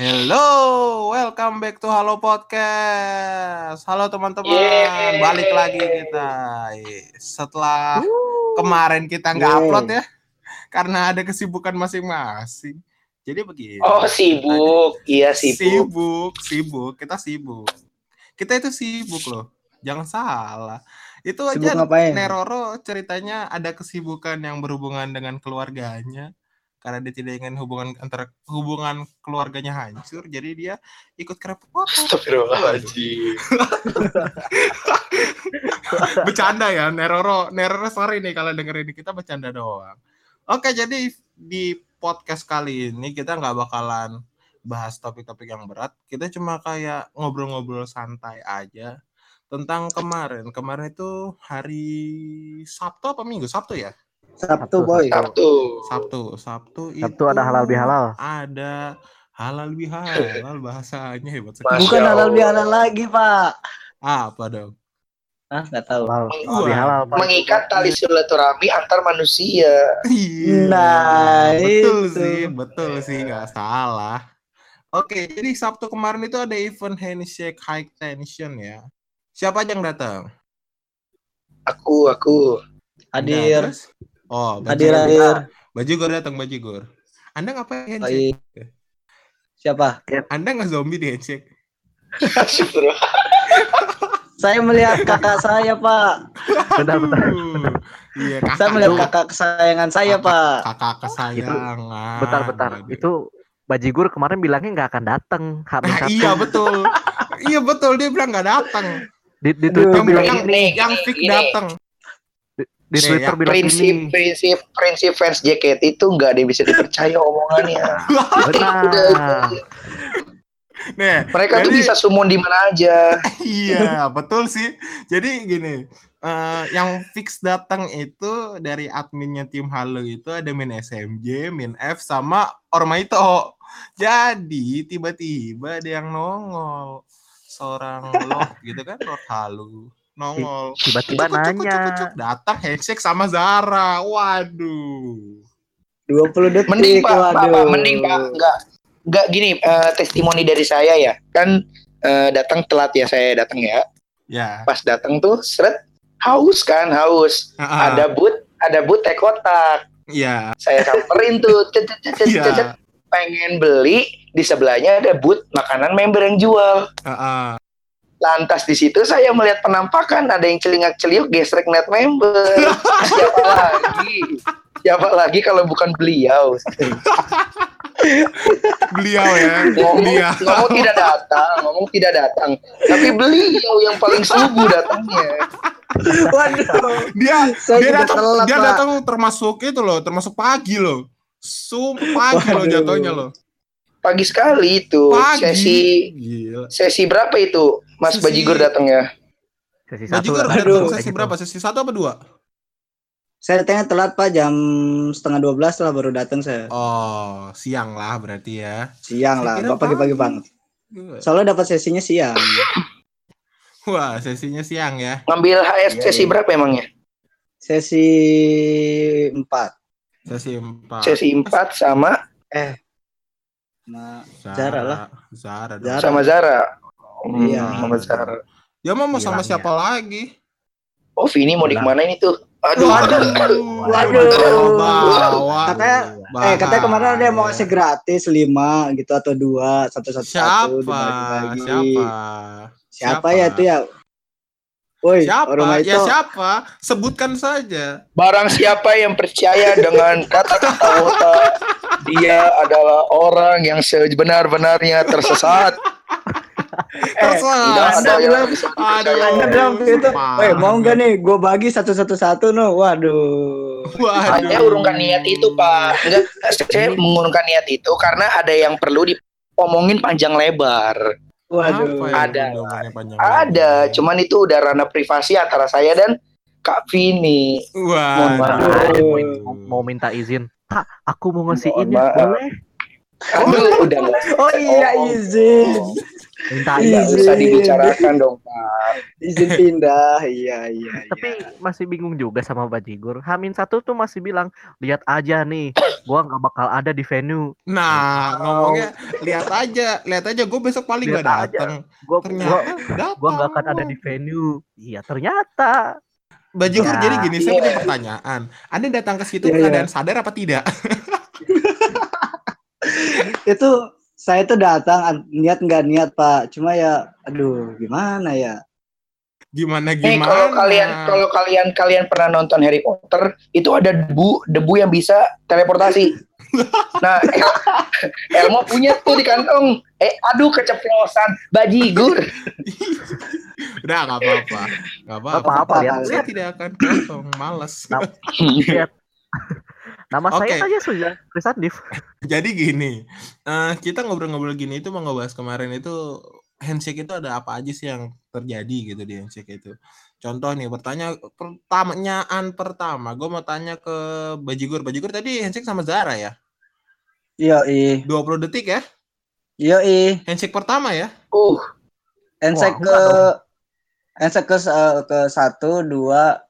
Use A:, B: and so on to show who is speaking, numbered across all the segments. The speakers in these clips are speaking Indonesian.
A: Hello, welcome back to Halo Podcast. Halo teman-teman, balik lagi kita. Setelah kemarin kita nggak upload ya, karena ada kesibukan masing-masing. Jadi begini.
B: Oh sibuk, iya sibuk.
A: Sibuk, sibuk. Kita sibuk. Kita itu sibuk loh. Jangan salah. Itu
C: Sibuk
A: aja
C: ngapain?
A: Neroro ceritanya ada kesibukan yang berhubungan dengan keluarganya. Karena dia tidak ingin hubungan antara hubungan keluarganya hancur, jadi dia ikut kerepotan.
B: Astagfirullahaladzim.
A: bercanda ya Neroro. Neroro sorry nih kalau dengerin kita bercanda doang. Oke jadi di podcast kali ini kita nggak bakalan bahas topik-topik yang berat. Kita cuma kayak ngobrol-ngobrol santai aja tentang kemarin. Kemarin itu hari Sabtu apa Minggu? Sabtu ya
C: Sabtu
D: Sabtu,
C: boy.
B: Sabtu.
A: Sabtu Sabtu
D: Sabtu ada halal bihalal.
A: ada halal bihalal bahasanya hebat
B: Masya
A: sekali
C: Bukan halal bihalal lagi pak.
A: apa dong
C: Ah nggak tahu.
D: Halal,
A: Wah.
D: bihalal. Pak.
B: Mengikat tali silaturahmi antar manusia.
A: Iya,
C: Nah,
A: betul
C: itu.
A: sih, betul sih, nggak salah. Oke, jadi Sabtu kemarin itu ada event handshake high tension ya. Siapa aja yang datang?
B: Aku, aku.
A: Nah,
C: Hadir.
A: terus? Oh,
C: Hadir hadir.
A: Bajigur datang, Bajigur. Anda ngapain handshake?
C: Baik. Siapa?
A: Anda nggak zombie di handshake?
C: Saya melihat kakak saya pak.
D: Bentar, bentar.
A: Uh, Iya, kakak.
C: Saya melihat kakak kesayangan saya pak.
A: Kakak kesayangan.
D: Bentar, bentar.
A: Waduh.
D: Itu Bajigur kemarin bilangnya nggak akan datang.
A: Nah, iya betul. iya betul dia bilang nggak datang.
D: Di, di Twitter
A: Yang,
D: bilang
A: yang, fix
B: ini.
A: datang.
D: Di
A: Nih,
D: Twitter
A: yang
D: bilang
B: Prinsip,
D: ini.
B: prinsip, prinsip fans JKT itu nggak ada bisa dipercaya omongannya.
D: Benar.
A: Nih,
B: Mereka tuh
A: Jadi-
B: bisa summon di mana aja.
A: iya betul sih. Jadi gini, eh, yang fix datang itu dari adminnya tim Halo itu ada Min SMJ, Min F sama Ormaito. Jadi tiba-tiba ada yang nongol seorang Lord gitu kan Lord Halo nongol.
D: Tiba-tiba nanya.
A: cuk, cuk, datang handshake sama Zara. Waduh.
C: 20 detik.
B: Mending pak, pak,
C: waduh.
B: pak, mending pak, nggak, nggak gini. eh, testimoni dari saya ya, kan eh, datang telat ya saya datang ya.
A: Ya.
B: Pas datang tuh, seret, haus kan, haus.
A: Ah,
B: Ada but, ada but teh kotak.
A: Iya.
B: Saya samperin tuh, cet, cet, cet, cet,
A: Iya.
B: cet, pengen beli di sebelahnya ada but makanan member yang jual.
A: Ah, ah.
B: Lantas di situ saya melihat penampakan ada yang celingak celiuk gesrek net member. Siapa lagi? Siapa lagi kalau bukan beliau?
A: Beliau ya.
B: Ngomong,
A: Beliau.
B: ngomong tidak datang, ngomong tidak datang. Tapi beliau yang paling subuh datangnya.
C: Waduh.
A: dia
C: Saya
A: dia datang
C: telat,
A: dia datang termasuk itu loh termasuk pagi loh Sum pagi loh jatuhnya loh
B: Pagi sekali itu
A: pagi
B: sesi
A: gila
B: sesi berapa itu Mas
A: Sesi-
B: Bajigur datangnya?
D: Sesi satu.
A: Bajigur
D: lah.
C: Aduh.
A: datang sesi
D: Kayak
A: berapa
D: gitu.
A: sesi satu apa dua
C: Saya datangnya telat pak jam setengah 12 lah baru datang saya.
A: oh siang lah berarti ya
C: Siang
A: Saya
C: lah, pagi-pagi
A: pagi.
C: banget. Soalnya dapat sesinya siang.
A: wah sesinya siang ya
B: Ngambil HS
C: Iya,
B: sesi
C: iya.
B: berapa emangnya?
C: Sesi 4.
A: sesi empat
B: Sesi 4 sama
C: Nah,
A: Zara
C: Zara lah.
A: Zara dong.
C: Zara.
B: sama Zara. Hmm,
C: Iya.
B: sama Zara.
A: ya mau sama
D: Bilangnya.
A: siapa lagi
B: Oh, Vini mau
D: Bilang.
B: dikemanain itu? Aduh,
A: waduh
C: Waduh.
A: bawa
C: Katanya- Eh katanya kemarin ada yang mau ngasih gratis 5 gitu atau dua satu satu satu
A: siapa
C: dibagi-bagi.
A: siapa
C: Siapa ya itu ya? Woi,
A: Siapa? Ya
C: itu.
A: siapa? Sebutkan saja.
B: Barang siapa yang percaya dengan kata-kata Wota, dia adalah orang yang sebenar-benarnya tersesat.
C: Eh,
A: Terserah.
B: Tidak ada
C: Anda
B: yang
C: bilang,
A: Aduh.
C: Anda bilang. Woi, mau nggak nih? Gue bagi satu satu satu no. Waduh.
A: Waduh.
B: Saya urungkan niat itu, Pak. Enggak, saya mengurungkan niat itu karena ada yang perlu diomongin panjang lebar.
C: Waduh.
A: Apa ya
B: Ada.
A: panjang
B: Ada, cuman itu udah ranah privasi antara saya dan Kak Vini.
D: Ada mau, mau, mau minta izin. Kak, aku mau ngasih ini
B: maaf.
D: boleh?
B: Aduh, udah
C: Oh iya
B: Oh.
C: izin. Iya.
D: izin.
B: usah dibicarakan dong, Pak.
C: izin pindah. Iya, iya,
D: Tapi
C: iya.
D: masih bingung juga sama Bajigur. Hamin satu tuh masih bilang, lihat aja nih, gua nggak bakal ada di venue.
A: Nah, ngomongnya lihat aja, lihat aja gue besok paling
D: Lihat
A: gak datang.
D: Gua, gua,
A: Ternyata
D: gua nggak akan ada di venue. Iya ternyata.
A: Bajigur
D: Ya.
A: jadi gini, saya
B: Iya.
A: punya pertanyaan. Anda datang ke situ
C: Iya, iya.
A: keadaan sadar apa tidak?
C: Itu saya tuh datang an- niat nggak niat Pak. Cuma ya, aduh, gimana ya?
A: Gimana
B: Nih
A: gimana?
B: kalau kalian kalau kalian kalian pernah nonton Harry Potter itu ada debu debu yang bisa teleportasi. Nah, El- Elmo punya tuh di kantong. Eh, aduh keceplosan, bajigur.
A: Udah nggak apa-apa, nggak apa-apa.
D: Nggak apa-apa,
C: lihat.
A: Saya tidak akan potong, males.
D: Nama
A: Oke.
D: saya saja sudah Chris Div.
A: Jadi gini, eh, kita ngobrol-ngobrol gini itu mau ngebahas kemarin itu handshake itu ada apa aja sih yang terjadi gitu di handshake itu. Contoh nih, bertanya pertanyaan pertama, gue mau tanya ke Bajigur. Bajigur tadi handshake sama Zara ya?
C: Iya, i.
A: 20 detik ya?
C: Iya, i.
A: Handshake pertama ya?
B: Uh,
D: Wah,
C: ke. Ensek ke ke satu, dua,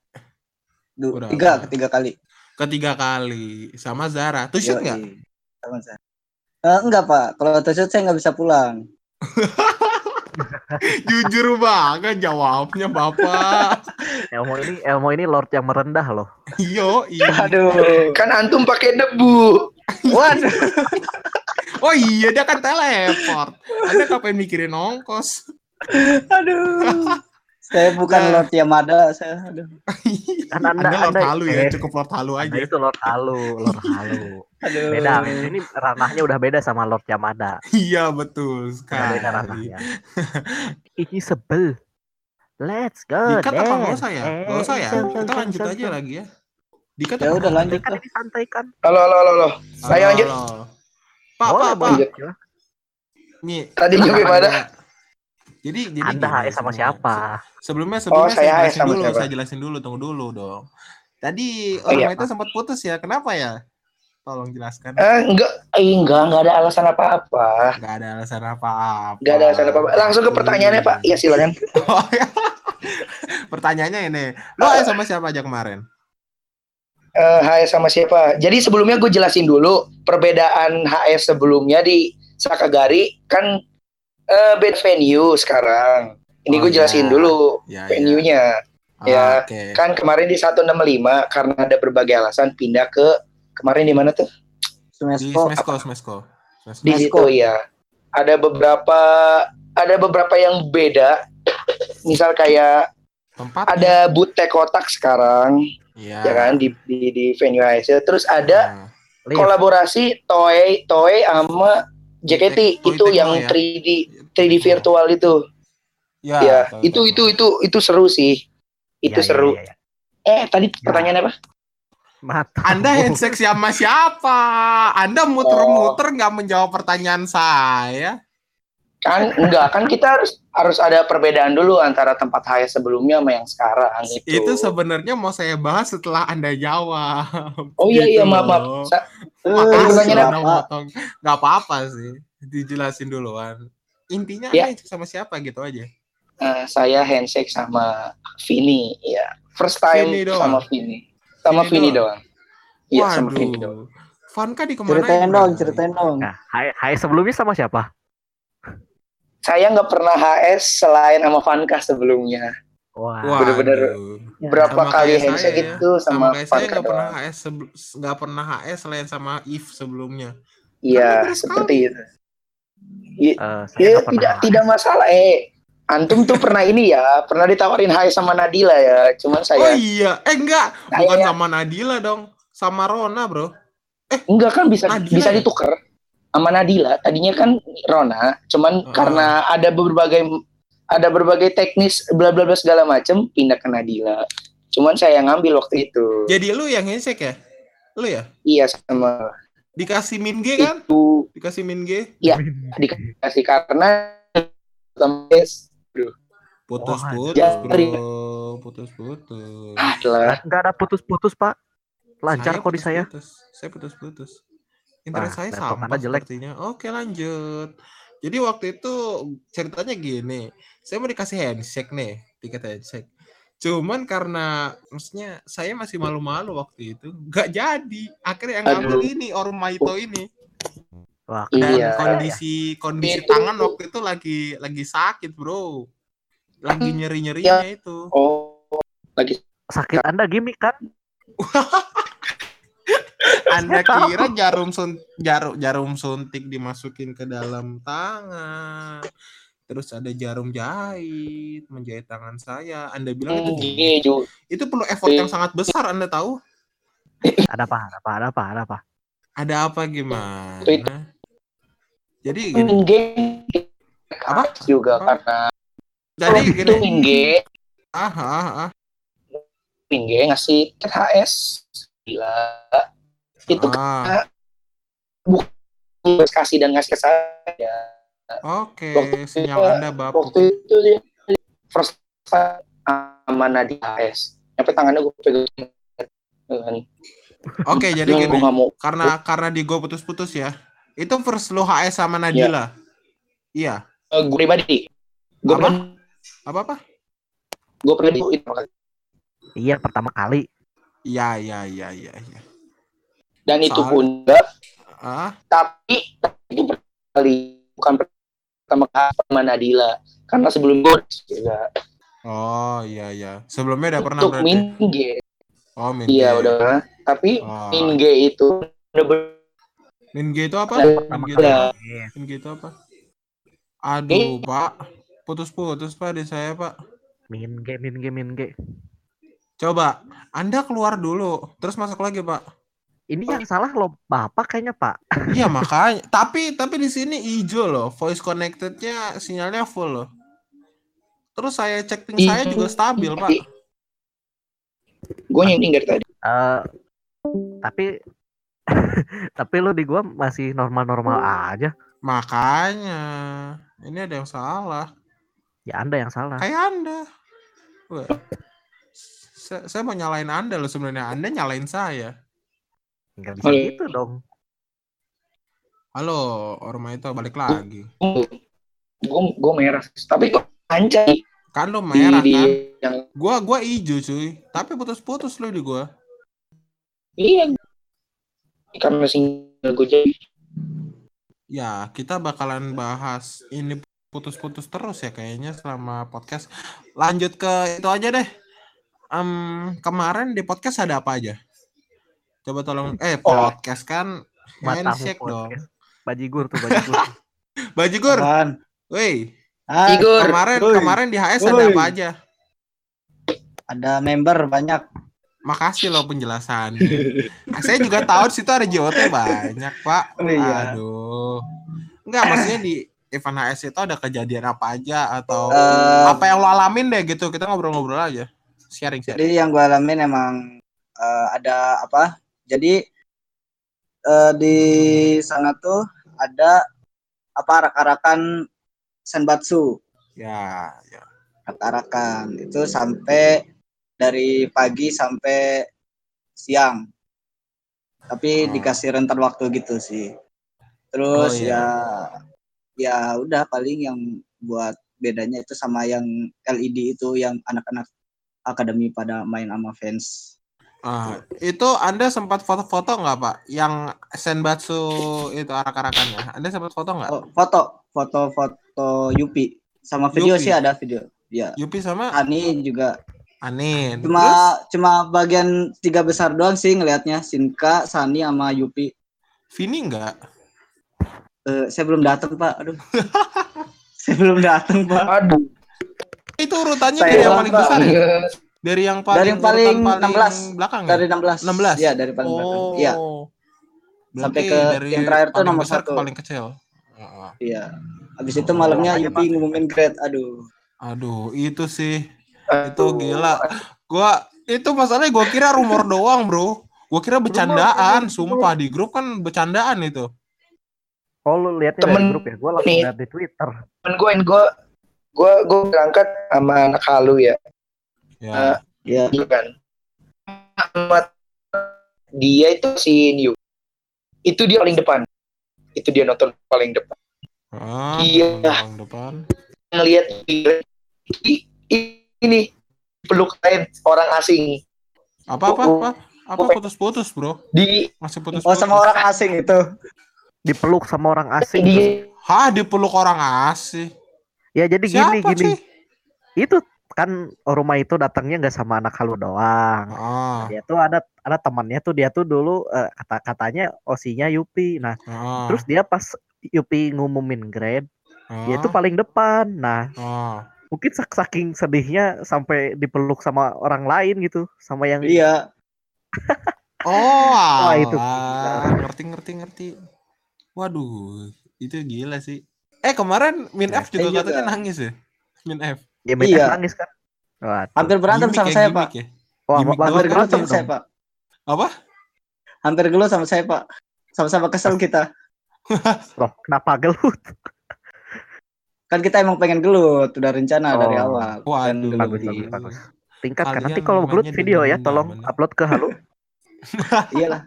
C: du-
A: Udah,
C: tiga, ketiga kali.
A: Ketiga kali sama Zara. Tuh shoot
C: Yoi.
A: nggak?
C: Sama saya. Eh, enggak Pak, kalau tusuk saya nggak bisa pulang.
A: Jujur banget jawabnya Bapak.
D: Elmo ini Elmo ini Lord yang merendah loh.
A: Yo, iya.
C: Aduh.
B: kan antum pakai debu.
C: Waduh.
A: Oh iya dia kan teleport. Anda ngapain mikirin ongkos?
C: Aduh. Saya bukan
A: Nah.
C: Lord Yamada, saya aduh.
D: Kan Anda
A: Anda Lord
D: Anda,
A: Halu ya,
D: eh,
A: cukup Lord Halu
D: Anda
A: aja.
D: itu Lord Halu, Lord Halu.
C: Aduh.
D: Beda, ini ranahnya udah beda sama Lord Yamada.
A: Iya betul
D: Udah
A: sekali.
D: beda ranahnya. Ini sebel. Let's go.
A: Dikat apa nggak usah ya? Nggak usah ya? Kita lanjut aja lagi ya. Dikat
C: Ya udah lanjut
D: Kan
C: tuh.
D: ini santai kan?
B: Halo, halo, halo, halo. Saya lanjut.
A: Pak, Pak, Pak. Nih,
B: Tadi
A: kita
B: nyampe
A: ada-
B: mana?
A: Jadi, jadi
D: Anda HS sama siapa?
A: Se- Sebelumnya, sebelumnya
B: saya
A: saya,
B: HS
A: jelasin dulu,
B: siapa?
A: saya jelasin dulu, tunggu dulu dong. Tadi
B: Oh,
A: orang
B: iya.
A: itu sempat putus ya, kenapa ya? Tolong jelaskan.
B: Eh, enggak, eh, enggak, enggak ada alasan apa-apa.
A: Gak ada alasan apa-apa.
B: Enggak ada alasan apa-apa. Langsung ke pertanyaannya, Pak. Iya, silakan.
A: Oh, ya. Pertanyaannya ini, lo HS sama siapa aja kemarin?
B: Eh, HS sama siapa? Jadi sebelumnya gue jelasin dulu perbedaan HS sebelumnya di Sakagari kan eh bed venue sekarang. Ini
A: Oh,
B: gue jelasin
A: ya.
B: dulu
A: Ya,
B: venue-nya. Ya,
A: Oke.
B: Kan kemarin di 165 karena ada berbagai alasan pindah ke kemarin di mana tuh?
A: Di
C: Smesco.
A: Smesco, Smesco. Smesco.
B: Di situ ya. Ada beberapa ada beberapa yang beda. Misal kayak
A: Tempat
B: ada booth kotak sekarang,
A: ya,
B: ya kan di di, di venue HS. Terus ada
A: Nah,
B: kolaborasi Toei Toei sama JKT
A: Toei
B: itu yang
A: ya?
B: 3D 3D virtual itu.
A: Ya,
B: ya,
A: tahu,
B: itu
A: tahu.
B: itu itu itu seru sih. Itu
D: Ya, ya,
B: seru.
D: ya, ya.
B: Eh, tadi pertanyaannya apa?
D: Mata.
A: Anda handshake sama siapa? Anda muter-muter nggak menjawab pertanyaan saya.
B: Kan enggak, kan kita harus harus ada perbedaan dulu antara tempat HS sebelumnya sama yang sekarang gitu.
A: Itu sebenarnya mau saya bahas setelah Anda jawab.
B: Oh iya iya
A: Gitu
B: maaf maaf.
A: loh.
B: Sa-
A: Makasih Anda
C: apa?
A: motong. Nggak apa-apa sih. Dijelasin duluan. Intinya
B: Ya.
A: Anda handshake sama siapa gitu aja.
B: Eh, saya handshake sama Vini, ya. First time
A: Vini doang?
B: sama Vini. Sama
A: Vini
B: Vini
A: doang?
B: Iya, sama Vini doang.
A: Vanka di ke mana?
C: Ceritain dong, ceritain dong.
D: Nah, hai, hai sebelumnya sama siapa?
B: Saya nggak pernah HS selain sama Vanka sebelumnya.
D: Wah.
A: Wah,
B: Bener-bener Berapa
A: Sama
B: kali handshake
A: saya ya.
B: gitu
A: sama
B: sama,
A: saya nggak pernah. HS nggak pernah HS selain sama If sebelumnya.
B: Iya,
A: Karena
B: seperti itu. Iya,
D: Eh,
B: Ya,
D: pernah.
B: tidak tidak masalah eh antum tuh pernah ini ya pernah ditawarin hai sama Nadila ya cuman
A: Oh
B: saya
A: iya, eh enggak,
B: Saya-
A: bukan sama Nadila dong, sama Rona bro.
B: enggak kan bisa
A: Nadila
B: bisa
A: ya?
B: ditukar sama Nadila tadinya kan Rona cuman
A: Heeh.
B: karena ada berbagai ada berbagai teknis bla bla bla segala macem pindah ke Nadila cuman saya yang ngambil waktu itu
A: Jadi lu yang handshake ya? Lu ya?
B: iya sama
A: Dikasih min G kan?
B: itu
A: Dikasih min G?
B: dikasih karena Temes.
A: Putus-putus
B: Wah,
A: bro, putus-putus.
B: ah lah
D: Nggak- ada putus-putus pak. Lancar kok di saya.
A: Saya putus-putus. Internet
D: Wah,
A: saya sampah
D: Anda jelek.
A: sepertinya. Oke lanjut. Jadi waktu itu ceritanya gini, saya mau dikasih handshake nih, tiket handshake. Cuman karena maksudnya saya masih malu-malu waktu itu, nggak jadi. Akhirnya yang ngambil ini Ormaito ini.
D: Wah,
A: Dan
B: Iya.
A: kondisi kondisi
B: Itu-
A: tangan waktu itu lagi lagi sakit, Bro. Lagi nyeri-nyerinya itu.
B: Oh, lagi
D: sakit Anda gimmick kan?
A: Anda kira jarum sun jarum jarum suntik dimasukin ke dalam tangan. Terus ada jarum jahit menjahit tangan saya. Anda bilang itu gimmick.
B: Iya, Ju.
A: itu perlu effort yang sangat besar Anda tahu?
D: Ada apa? Ada apa? Ada apa? Ada apa?
A: Ada apa gimana? Jadi gini,
B: Mingge
A: Apa?
B: juga
A: Apa?
B: karena
A: jadi
B: waktu itu
A: gini.
B: Mingge
A: Ah, ah, ah.
B: Mingge ngasih THS gila itu
A: Ah,
B: kasih dan ngasih saya
A: Oke, sinyal
B: itu-
A: Anda bapak.
B: waktu itu dia first sama Nadia AS sampai tangannya gue pegang
A: Oke, jadi
B: gue
A: gini.
B: mau
A: Karena karena di go putus-putus ya. Itu first lo HS sama Nadila. Iya.
B: Eh, gue pribadi gue
A: Apa? Apa-apa?
B: gue pernah di itu
D: Iya, pertama kali.
A: Iya, iya, iya, iya, iya.
B: dan itu pun
A: Ah,
B: tapi itu pertama kali bukan pertama kali sama Nadila karena sebelum gue juga
A: oh iya iya. Sebelumnya udah pernah
B: untuk
A: berarti.
B: Mingge
A: Oh, Min
B: iya udah tapi
A: Oh.
B: Itu
A: Min G itu apa? Itu
B: Iya.
A: apa? Min G itu apa? Aduh, Pak. Putus-putus, Pak, di saya, Pak.
D: Min G, min G, min G.
A: Coba, Anda keluar dulu, terus masuk lagi, Pak.
D: Ini yang salah lo bapak kayaknya pak.
A: Iya, makanya. Tapi tapi di sini hijau loh, voice connected-nya sinyalnya full loh. Terus saya cek ping saya juga stabil, Pak.
B: gue nyinting dari tadi
D: Eh, tapi tapi lo di gua masih normal-normal aja.
A: Makanya ini ada yang salah.
D: Ya anda yang salah.
A: Kayak Anda. Wah. Saya, saya mau nyalain Anda loh sebenarnya. Anda nyalain saya.
D: Nggak bisa
B: Halo.
D: gitu dong.
A: Halo, Orma itu balik lagi.
B: gue gue merah tapi kok anjay
A: Kan lo merah
B: di
A: kan?
B: yang
A: Gua gua hijau cuy. Tapi putus-putus lo di gua.
B: iya karena single gue jadi
A: Ya, kita bakalan bahas ini putus-putus terus ya kayaknya selama podcast. Lanjut ke itu aja deh. Em, kemarin di podcast ada apa aja? Coba tolong eh podcast kan handshake dong.
D: Bajigur tuh bajigur.
A: Bajigur, woi.
C: Ah,
A: Kemarin
C: Woi.
A: kemarin di HS ada
C: Woi.
A: apa aja?
C: ada member banyak.
A: Makasih loh penjelasannya. Saya juga tahu di situ ada JOT banyak, Pak.
C: Oh, iya.
A: Aduh. Enggak, maksudnya di event HS itu ada kejadian apa aja atau
C: Eh,
A: apa yang lo alamin deh gitu. Kita ngobrol-ngobrol aja. Sharing sharing.
C: Jadi yang gue alamin emang eh, ada apa? Jadi eh, di sana tuh ada apa arak-arakan senbatsu,
A: Ya, ya.
C: arak-arakan itu sampai dari pagi sampai siang. Tapi
A: Oh.
C: dikasih rentan waktu gitu sih. Terus
A: Oh, iya.
C: ya ya udah paling yang buat bedanya itu sama yang LED itu yang anak-anak akademi pada main sama fans.
A: Ah, itu Anda sempat foto-foto nggak, Pak? Yang Senbatsu itu arak-arakannya. Anda sempat foto nggak?
C: Oh, foto, foto-foto Yupi sama video
A: Yupi.
C: sih ada video. Ya.
A: Yupi sama
C: Ani juga
A: Anin.
C: cuma
A: Terus
C: cuma bagian tiga besar doang sih ngelihatnya Sinka, Sani sama Yupi.
A: Vini nggak?
C: Eh, saya belum datang pak, aduh. saya belum datang pak.
B: aduh
A: Itu urutannya
C: Saya
A: dari yang paling
C: Pak.
A: besar ya? Dari yang paling
C: Dari yang paling
A: urutan
C: 16.
A: belakang ya?
C: Dari 16.
A: 16?
C: Iya, dari paling belakang.
A: Oh.
C: Iya,
A: Berarti
C: Sampai ke
A: dari
C: yang terakhir tuh
A: paling
C: nomor
A: besar
C: satu.
A: ke paling kecil. Heeh.
C: iya. Habis itu malamnya Yupi ngumumin grade. Aduh.
A: Aduh, itu sih itu gila. Gua itu masalahnya gua kira rumor doang, Bro. Gua kira bercandaan, sumpah di grup kan bercandaan itu.
D: Oh lu lihatnya dari
B: Temen
D: grup ya? Gue langsung
B: nih.
D: lihat di Twitter.
B: temen gue gue gue gue berangkat sama anak halu ya
A: Ya.
C: Ya.
B: gitu kan Sama dia itu si New itu dia paling depan itu dia nonton paling depan
A: Ah,
B: Iya.
A: orang depan.
B: ngelihat i- ini peluk lain orang asing
A: Apa apa apa? Apa putus-putus, Bro?
B: di
A: Masih putus-putus.
C: Oh sama orang asing itu.
D: Dipeluk sama orang asing.
B: di
A: Hah, dipeluk orang asing.
D: Ya jadi
A: Siapa
D: gini gini.
A: sih?
D: Itu kan rumah itu datangnya nggak sama anak halu doang.
A: Ah,
D: Dia tuh ada ada temannya tuh dia tuh dulu eh, kata katanya osinya Yupi. Nah,
A: ah,
D: terus dia pas Yupi ngumumin grade, dia
A: ah,
D: tuh paling depan. Nah,
A: ah.
D: mungkin sak- saking sedihnya sampai dipeluk sama orang lain gitu, sama yang
C: Iya.
A: Oh,
D: Wah, itu
A: ngerti ngerti ngerti. Waduh, itu gila sih. Eh kemarin Min F juga
C: Iya
A: katanya
C: juga.
A: nangis ya. Min F.
D: ya main
C: Iya.
D: nangis kan. Waduh.
C: Hampir berantem sama
A: ya,
C: saya, Pak.
A: ya.
D: Wah,
A: gimmick
D: bagus
C: Hampir gelut sama saya. Pak.
A: Apa?
C: Hampir gelut sama saya, Pak. Sama-sama kesel kita.
D: Loh, kenapa gelut?
C: Kan kita emang pengen gelut, udah rencana dari
D: Oh.
C: awal.
A: Waduh.
C: Pengen gelut.
D: Bagus, bagus, bagus. Tingkatkan nanti
A: Kalian
D: kalau gelut video ya, tolong upload ke halu.
C: Iyalah.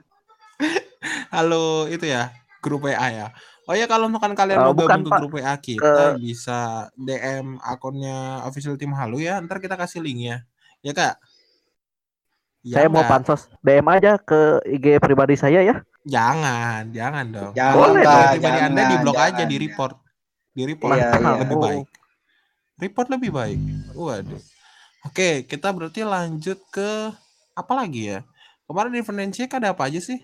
A: Halo, itu ya, grup WA ya. Oh ya kalau misalkan kalian
D: Eh,
A: mau
D: bukan,
A: gabung ke
D: Pak.
A: grup WA kita bisa DM akunnya official tim Halu ya. Ntar kita kasih linknya. Ya kak. Ya,
D: saya mau
A: Kak.
D: pansos DM aja ke IG pribadi saya ya.
A: Jangan, jangan dong.
C: Jangan,
D: Boleh
A: Kalau
D: dong.
A: pribadi Anda di blok
C: jangan,
A: aja, di
C: jangan.
A: report. Di report
C: Iya, iya.
A: lebih
D: Oh.
A: baik. Report lebih baik. Waduh. Oke, kita berarti lanjut ke apa lagi ya? Kemarin di Financial ada apa aja sih?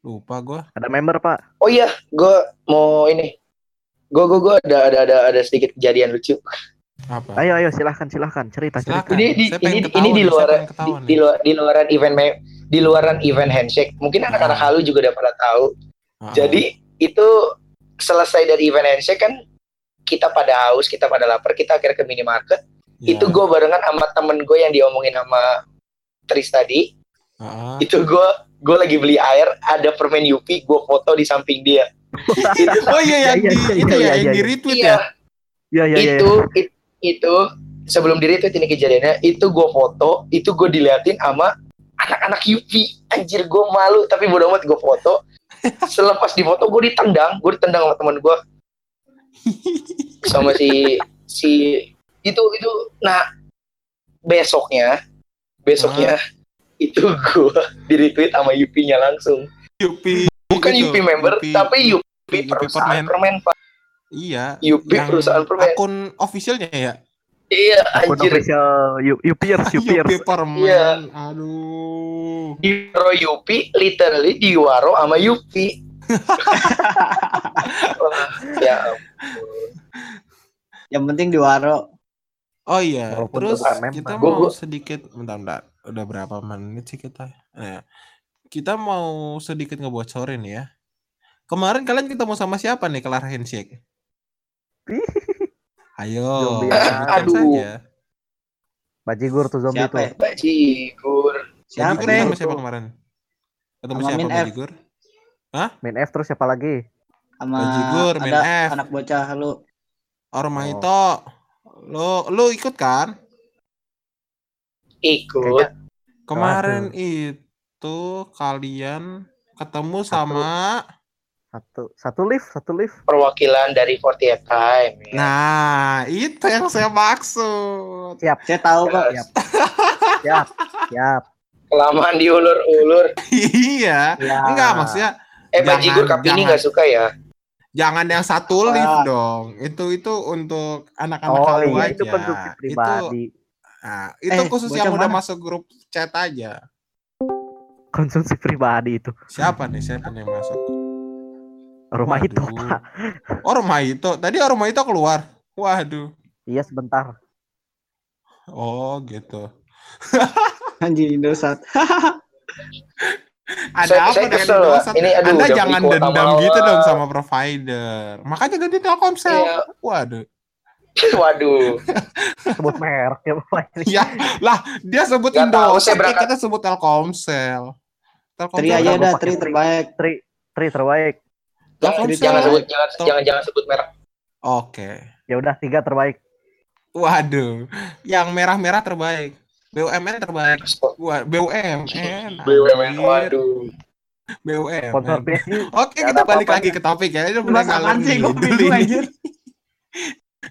A: Lupa gua.
D: Ada member pak.
B: oh iya gue mau ini gue gue gue ada ada ada ada sedikit kejadian lucu
A: Apa?
D: Ayo ayo silahkan silahkan cerita cerita.
A: Silakan.
B: ini di ini
A: ketawa
B: ini di luar di, di luar di luaran event me- di luaran event handshake mungkin anak-anak
A: Ah.
B: halu juga udah pada tahu
A: Ah,
B: jadi itu selesai dari event handshake kan kita pada haus kita pada lapar kita akhirnya ke minimarket
A: ya.
B: itu gue barengan sama temen gue yang diomongin sama Tris tadi
A: Ah,
B: itu gue gue lagi beli air ada permen Yupi gue foto di samping dia itu
A: Oh iya yang
D: Iya,
A: di
D: iya,
A: itu
D: iya,
A: ya
D: iya,
A: yang
D: iya.
A: di retweet
B: iya
A: ya.
D: Ya ya ya.
B: itu it- itu sebelum diri itu ini kejadiannya itu gue foto itu gue diliatin sama anak-anak Yupi anjir gue malu tapi bodo amat gue foto selepas di foto gue ditendang gue ditendang sama teman gue sama si si itu itu nah besoknya besoknya itu gue di retweet sama Yupi-nya langsung
A: Yupi.
B: bukan
A: Itu,
B: Yupi member
A: Yupi-
B: tapi Yupi,
A: Yupi
B: perusahaan
A: permen.
B: permen, Pak
A: Iya.
B: Yupi
A: yang
B: perusahaan permen
A: Akun officialnya ya.
B: iya
D: Akun
B: anjir
D: official peers.
A: Yupi permen.
B: Iya.
A: Aduh.
B: di waro Yupi literally di waro sama Yupi Wah, ya ampun.
C: Yang penting di waro.
A: Oh iya,
D: Walaupun
A: terus kita mau sedikit bentar bentar. Udah berapa menit sih kita? Nah, kita mau sedikit ngebocorin ya. Kemarin kalian ketemu sama siapa nih kelar handshake? Ayo, sebutkan
B: Aduh.
A: saja.
D: Bajigur tuh zombie
C: Siapa
D: tuh.
C: ya?
B: bajigur
C: Siapa
A: Bajigur
C: ya?
A: sama siapa kemarin? Ketemu
C: Sama
A: siapa
C: Min F.
A: Bajigur?
D: Main F terus siapa lagi?
C: Sama
A: Bajigur, main F.
C: anak bocah lu.
A: Ormaito. Lo lo ikut kan?
B: Ikut
A: Kemarin itu kalian ketemu sama
D: Satu satu lift satu lift.
B: perwakilan dari 48 Time ya.
A: Nah, itu yang saya maksud.
C: Saya tahu kok.
B: Ya,
D: Siap siap.
B: kelamaan diulur-ulur
A: iya.
D: Ya.
A: Enggak, maksudnya
B: eh bajigur Kapini
A: jangan.
B: nggak suka ya
A: jangan yang satu lift dong. Itu itu untuk anak-anak
D: Oh iya
A: aja.
D: itu konsumsi pribadi.
A: Nah, itu
C: Eh,
A: khusus yang udah
C: mana?
A: masuk grup chat aja.
D: Konsumsi pribadi itu.
A: Siapa nih? Siapa nih yang masuk?
D: Rumah itu pak.
A: Oh, rumah itu. Tadi rumah itu keluar. Waduh.
D: Iya sebentar.
A: Oh, gitu.
C: Anjing Indosat.
A: Ada
B: Saya-
A: apa
B: saya
A: dengan Indosat?
B: Ini, aduh,
A: Anda jangan dendam gitu dong sama provider. Makanya ganti Telkomsel.
B: Iya.
A: Waduh.
B: Waduh
D: Sebut merek ya pak.
A: Ya, lah dia sebut
B: tahu, saya
A: ya
B: berangkat-
A: kita sebut Telkomsel. Telkomsel
C: Tri aja dah, Tri terbaik.
D: Tri Tri terbaik.
A: Telkomsel.
B: jangan sebut jangan
A: Tel-
B: jangan jangan sebut merek
A: Oke.
D: Ya udah tiga terbaik.
A: Waduh, yang merah-merah terbaik. BUMN terbaik. Wah, BUMN.
B: BUMN waduh
A: BUMN. Oke,
D: Nggak
A: kita
D: ada
A: balik lagi ke topik ya. Ini ngalor
E: sih? Gue bingung anjir.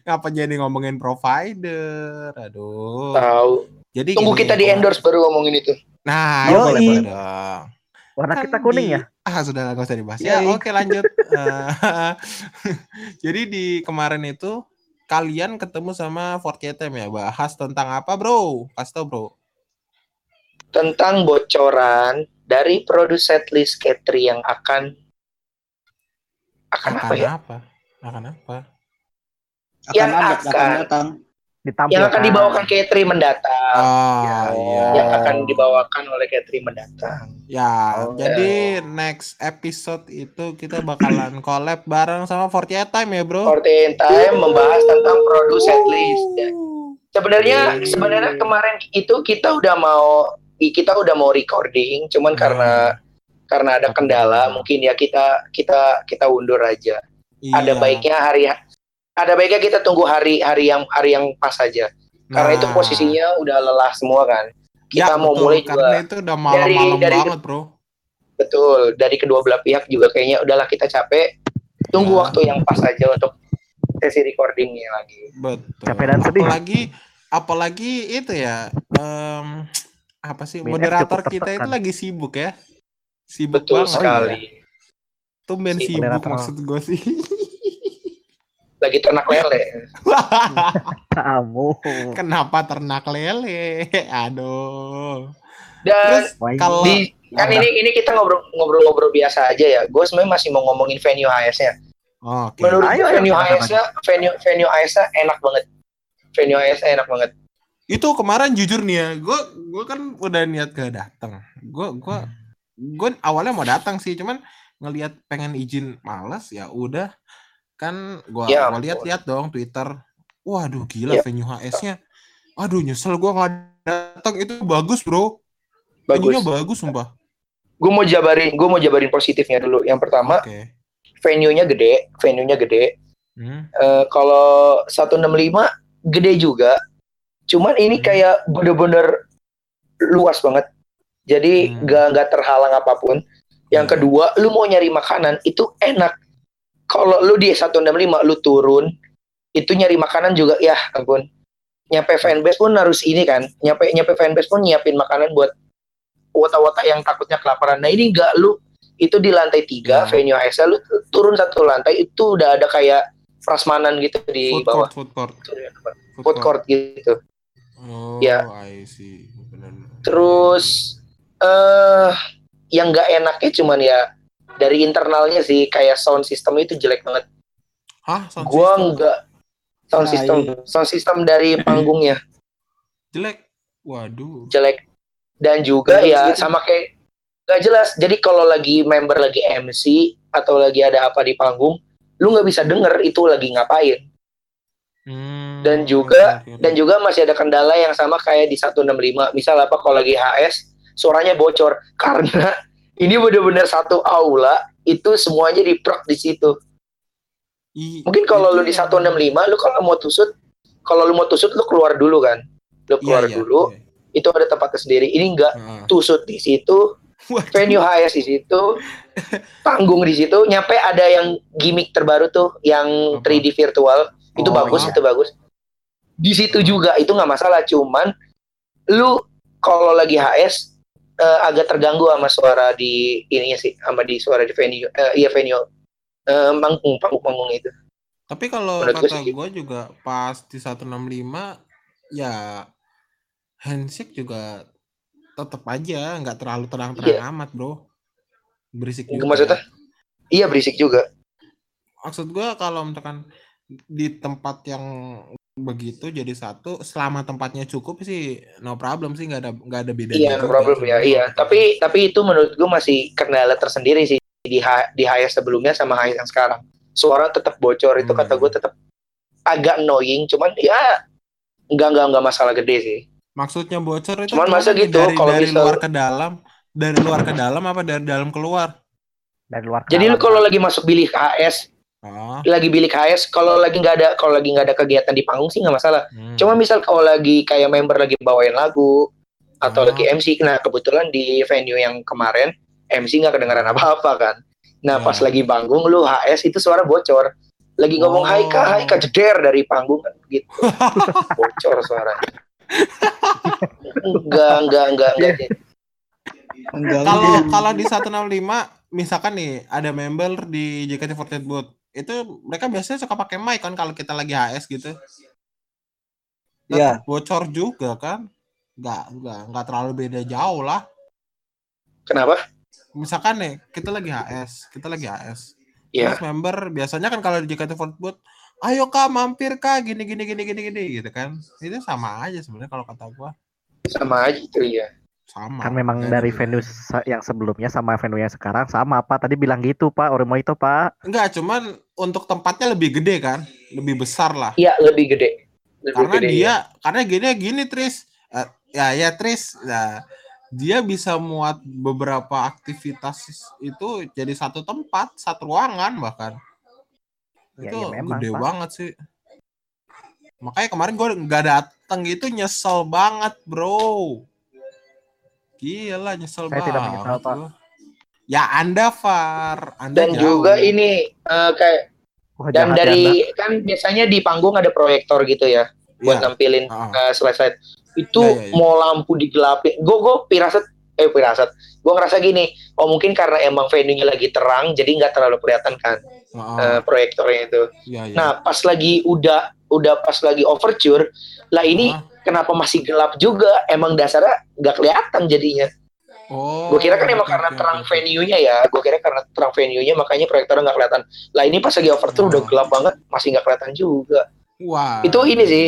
A: Ngapa jadi ngomongin provider? Aduh.
B: Tahu.
A: Jadi
B: Tunggu
A: gini,
B: kita di endorse baru ngomongin itu.
A: Nah, itu boleh boleh dong.
D: Warna
A: Kan
D: kita kuning
A: di-
D: ya?
A: Ah, sudah nggak usah dibahas. Ya, oke lanjut. Eh, Jadi di kemarin itu kalian ketemu sama Fort KTM ya, bahas tentang apa, Bro? Kasih tau, Bro.
B: Tentang bocoran dari produser list Katri yang akan akan apa ya?
A: apa? Akan apa?
C: Akan
B: Yang
C: ada,
B: akan-
C: akan datang.
D: Ditampilkan.
B: Yang akan dibawakan Katri mendatang.
A: Oh,
D: Ya.
A: iya.
B: Yang akan dibawakan oleh Katri mendatang.
A: Ya,
D: Oh.
A: jadi next episode itu kita bakalan collab bareng sama Fortnite Time ya, Bro.
B: 14 Time membahas tentang producer list. Ya. Sebenarnya
A: Oke.
B: sebenarnya kemarin itu kita udah mau kita udah mau recording, cuman
A: Hmm.
B: karena karena ada kendala mungkin ya kita kita kita undur aja. Ada
A: Iya.
B: baiknya hari ada baiknya kita tunggu hari hari yang hari yang pas aja. Karena itu
A: Nah,
B: posisinya udah lelah semua kan. Kita
A: ya,
B: mau
A: betul,
B: mulai
A: karena
B: juga
A: itu udah malam-malam
B: dari-
A: banget, Bro.
B: betul dari kedua belah pihak juga kayaknya udahlah kita capek. Tunggu
A: Ya.
B: waktu yang pas aja untuk sesi recordingnya lagi.
A: Betul.
D: Capek dan sedih.
A: Apalagi apalagi itu ya em, apa sih moderator kita itu lagi sibuk ya. Sibuk
B: Betul
A: banget.
B: sekali.
A: Tumben
B: Si
A: sibuk
D: moderator.
A: maksud gue sih.
B: Lagi ternak lele.
D: Kamu.
A: Kenapa ternak lele? Aduh.
B: Dan
A: Terus kalau
B: di kan ini ini kita ngobrol ngobrol-ngobrol biasa aja ya. Gue sebenarnya masih mau ngomongin venue HS-nya.
A: Oke.
B: Menurut
D: Ayo, ayo,
B: venue
D: silakan
B: HS-nya venue venue HS-nya enak banget. Venue HS-nya enak banget.
A: itu kemarin jujur nih ya gue gue kan udah niat ke datang gue gue gue awalnya mau datang sih cuman ngelihat pengen izin males ya udah kan gue
B: Ya
A: gua lihat-lihat dong twitter waduh gila
B: Ya.
A: venue HS-nya aduh nyesel gue nggak datang itu bagus bro venue-nya
B: Bagus.
A: bagus sumpah
B: Gue mau jabarin gue mau jabarin positifnya dulu. Yang pertama
A: oke
B: venue-nya gede, venue-nya gede.
A: Hmm,
B: Eh, kalau 165 gede juga. Cuman ini
A: Hmm.
B: kayak bener-bener luas banget. Jadi
A: Hmm.
B: nggak terhalang apa pun. Yang
A: Hmm.
B: kedua, lu mau nyari makanan itu enak. Kalau lu di 165 lu turun, itu nyari makanan juga ya ampun. Nyampe fanbase pun harus ini kan. Nyampe nyampe fanbase pun nyiapin makanan buat wota-wota yang takutnya kelaparan. Nah ini enggak lu itu di lantai tiga
A: Ya.
B: venue ASL lu turun satu lantai itu udah ada kayak prasmanan gitu di
A: food
B: bawah
A: court food court
B: food court gitu.
A: oh
B: Ya.
A: I see benar
B: Terus eh yang nggak enaknya cuman ya dari internalnya sih kayak sound system itu jelek banget.
A: hah sound
B: Gua
A: system
B: nggak sound
C: Tai.
B: system sound system dari panggungnya
A: jelek waduh
B: jelek dan juga
C: Bagus
B: ya
C: gitu.
B: sama kayak nggak jelas. Jadi kalau lagi member lagi MC atau lagi ada apa di panggung, lu nggak bisa denger itu lagi ngapain.
A: Hmm,
B: Dan juga-
A: oke.
B: Dan juga masih ada kendala yang sama kayak di 165. Misal apa kalau lagi HS suaranya bocor karena ini bener-bener satu aula itu semuanya diprok di situ.
A: I-
B: Mungkin kalau lu di
A: yang-
B: 165 lu kalau mau tusut kalau lu mau tusut lu keluar dulu kan. Lu
A: Iya,
B: keluar
A: iya,
B: dulu,
A: iya.
B: itu ada tempatnya sendiri. Ini enggak
A: Heeh.
B: tusut di situ,
A: Waduh.
B: venue HS di situ, panggung di situ, nyampe ada yang gimmick terbaru tuh yang
A: Apa?
B: 3D virtual. Itu
D: Oh,
B: bagus,
D: iya.
B: itu bagus. Di situ juga itu nggak masalah, cuman lu kalau lagi HS eh, agak terganggu sama suara di ininya sih, sama di suara di venue, eh, iya venue eh, panggung panggung panggung itu.
A: Tapi kalau
B: Menurut
A: kata
B: sih
A: gue juga pas di 165 ya handshake juga tetap aja nggak terlalu terang-terang amat bro berisik juga.
B: Maksudnya? Iya berisik juga.
A: Maksud gue kalau misalkan di tempat yang begitu jadi satu selama tempatnya cukup sih no problem sih nggak ada nggak ada bedanya.
B: Iya, no problem ya. Iya, tapi tapi itu menurut gue masih kendala tersendiri sih di H- di HS sebelumnya sama HS yang sekarang. Suara tetap bocor itu
A: Hmm.
B: kata gue tetap agak annoying, cuman ya enggak enggak enggak masalah gede sih.
A: maksudnya bocor itu
B: Cuman masa gitu,
A: dari,
B: kalau
A: dari
B: misal-
A: luar ke dalam dari luar ke dalam apa dari dalam keluar
D: dari luar
B: Jadi lu kalau lagi masuk bilik HS,
A: oh,
B: lagi bilik HS, kalau lagi nggak ada kalau lagi nggak ada kegiatan di panggung sih nggak masalah.
A: hmm.
B: Cuma misal kalau lagi kayak member lagi bawain lagu atau
A: Oh.
B: lagi MC, nah kebetulan di venue yang kemarin MC nggak kedengaran apa-apa kan. Nah pas lagi panggung lu HS itu suara bocor. Lagi ngomong
A: Oh.
B: Haika Haika jeder dari panggung kan gitu. bocor suara. enggak enggak enggak enggak.
C: Enggak.
A: Kalau kalau di 165 misalkan nih ada member di JKT48 booth, itu mereka biasanya suka pakai mic kan kalau kita lagi HS gitu.
C: Iya.
A: Bocor juga kan? Enggak, enggak, enggak terlalu beda jauh lah.
B: Kenapa?
A: Misalkan nih, kita lagi HS, kita lagi HS.
B: Ya
A: Terus member biasanya kan kalau di JKT48 booth, ayo kak mampir kak gini gini gini gini gini gitu kan. Itu sama aja sebenarnya kalau kata gua.
B: sama aja itu ya.
A: Sama.
D: Kan memang
A: Jadi-
D: dari venue se- yang sebelumnya sama venue yang sekarang sama Pak. Tadi bilang gitu Pak, Orimo itu Pak.
A: Enggak, cuman untuk tempatnya lebih gede kan, lebih besar lah.
B: Iya lebih gede. Lebih
A: karena
B: gede,
A: dia
B: ya.
A: karena gini gini Tris Eh, ya ya Tris nah, dia bisa muat beberapa aktivitas itu jadi satu tempat satu ruangan bahkan
D: Ya,
A: itu
D: ya memang,
A: gede
D: Pak.
A: banget sih makanya kemarin gue nggak datang itu nyesel banget bro gila nyesel
D: Saya
A: banget
D: tidak menyesal, Pak.
A: Ya anda Far anda
B: Dan
A: jauh.
B: juga ini eh, kayak
D: Wah,
B: dan
D: jahat,
B: dari
D: Anda.
B: kan biasanya di panggung ada proyektor gitu ya buat
A: ya.
B: nampilin
A: Ah.
B: eh, slide-slide. Itu
A: Ya, ya, ya.
B: mau lampu digelapin. Gue gue pirasat eh pirasat. Gue ngerasa gini, oh mungkin karena emang venue-nya lagi terang jadi nggak terlalu kelihatan kan
A: Ah,
B: eh, proyektornya itu.
A: ya, ya.
B: Nah, pas lagi udah udah pas lagi overture, lah ini
A: Ah.
B: kenapa masih gelap juga? Emang dasarnya nggak kelihatan jadinya.
A: Oh,
B: Gue kira kan emang karena terang venue-nya ya. Gue kira karena terang venue-nya makanya proyektornya nggak kelihatan. Lah ini pas lagi overture udah
A: Oh.
B: gelap banget, masih nggak kelihatan juga.
A: Wah.
B: Itu ini sih.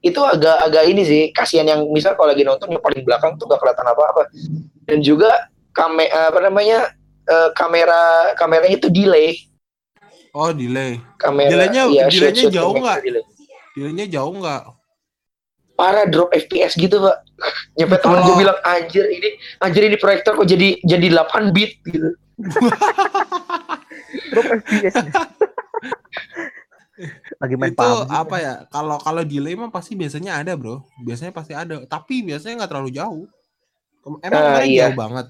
B: Itu agak-agak ini sih. Kasihan yang misal kalau lagi nonton yang paling belakang tuh nggak kelihatan apa-apa. Dan juga kame apa namanya eh, kamera kameranya itu delay.
A: Oh, delay.
B: Kamera.
A: Delaynya-
B: iya,
A: delaynya jauh nggak?
B: delay.
A: Delaynya jauh nggak?
B: Parah drop FPS gitu pak. Nyampe temen
A: Kalau-
B: gue bilang anjir ini anjir ini proyektor kok jadi jadi 8 bit gitu.
D: Drop FPS. Lagi main
A: itu
D: PUBG.
A: apa ya kalau kalau delay mah pasti biasanya ada bro biasanya pasti ada tapi biasanya nggak terlalu jauh emang kemarin
B: iya.
A: jauh banget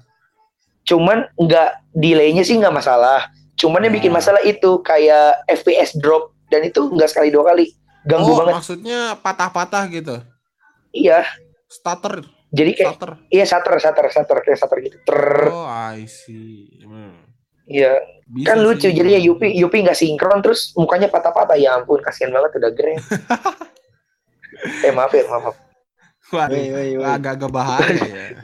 B: Cuman nggak delaynya sih nggak masalah. Cuman yang
A: Ya.
B: bikin masalah itu kayak FPS drop dan itu nggak sekali dua kali ganggu
A: oh
B: banget.
A: maksudnya patah-patah gitu
B: Iya.
A: stutter
B: Jadi kayak
A: stutter
B: iya shutter shutter shutter kayak shutter gitu. Ter.
A: oh I see Hmm.
B: Iya.
A: Bisa
B: Kan lucu
A: sih.
B: jadinya Yupi Yupi nggak sinkron terus mukanya patah-patah ya ampun kasihan banget udah gereng. eh maaf ya maaf. maaf.
C: Woi.
A: agak-agak bahaya ya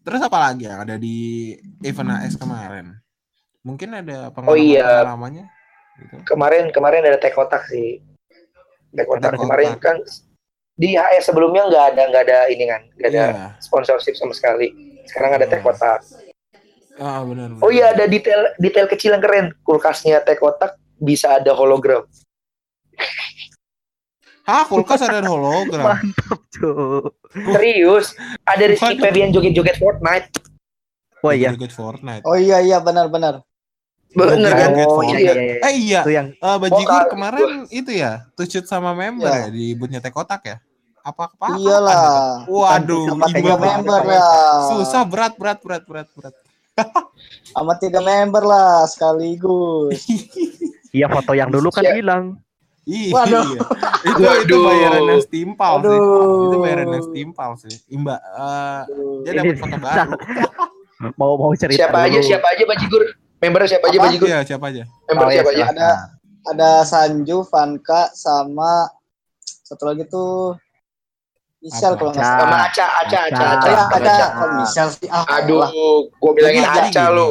A: terus apa lagi yang ada di event AS kemarin mungkin ada
B: Oh iya.
A: pengalaman-pengalamannya gitu.
B: Kemarin kemarin ada teh kotak sih. Teh kotak
A: Teh
B: kemarin kan di HS sebelumnya nggak ada nggak ada ini kan nggak ada
A: Iya.
B: sponsorship sama sekali. Sekarang ada teh
A: Iya.
B: kotak.
A: Ah, benar,
B: Oh
A: benar.
B: iya ada detail detail kecil yang keren. Kulkasnya teh kotak bisa ada hologram.
A: Hah, kulkas ada hologram.
D: Mantap, Cuk.
B: Serius? Ada Rizky. Febian joget-joget Fortnite.
D: Oh iya.
A: Joget Fortnite.
C: Oh iya iya benar-benar.
B: Bener kan?
A: Joget-joget
D: Oh, iya, iya, iya.
A: Eh iya,
D: Itu yang
A: eh, Bajigur
B: Oh,
A: kemarin itu ya, shoot sama member
C: Ya.
A: ya di bootnya Teh Kotak ya? Apa apa?
C: Iyalah.
A: Waduh,
C: Sama
A: imbang
C: tiga member lah.
A: Susah berat berat berat berat berat.
C: Sama tiga member lah sekaligus.
D: iya foto yang dulu kan hilang.
A: Iya.
C: Waduh.
A: itu itu
B: Waduh.
A: bayarannya setimpal sih. Itu bayarannya setimpal sih. Imba eh, dia dapat foto baru.
D: Mau mau cerita
B: Siapa aja
D: dulu.
B: siapa aja Bajigur? Membernya siapa aja? Bajigur?
A: Iya, siapa aja?
B: Member
D: Oh, iya,
B: siapa aja?
D: silakan.
C: Ada ada Sanju, Vanka sama satu lagi tuh Michelle
A: Apa?
C: kalau nggak
D: Aca.
C: salah.
B: Sama Aca, Aca, Aca,
D: Aca.
B: Aca.
C: Ada
B: Aca.
C: oh, Michelle sih. Ah,
B: Aduh, gua bilangin Aca
A: gini.
B: lu.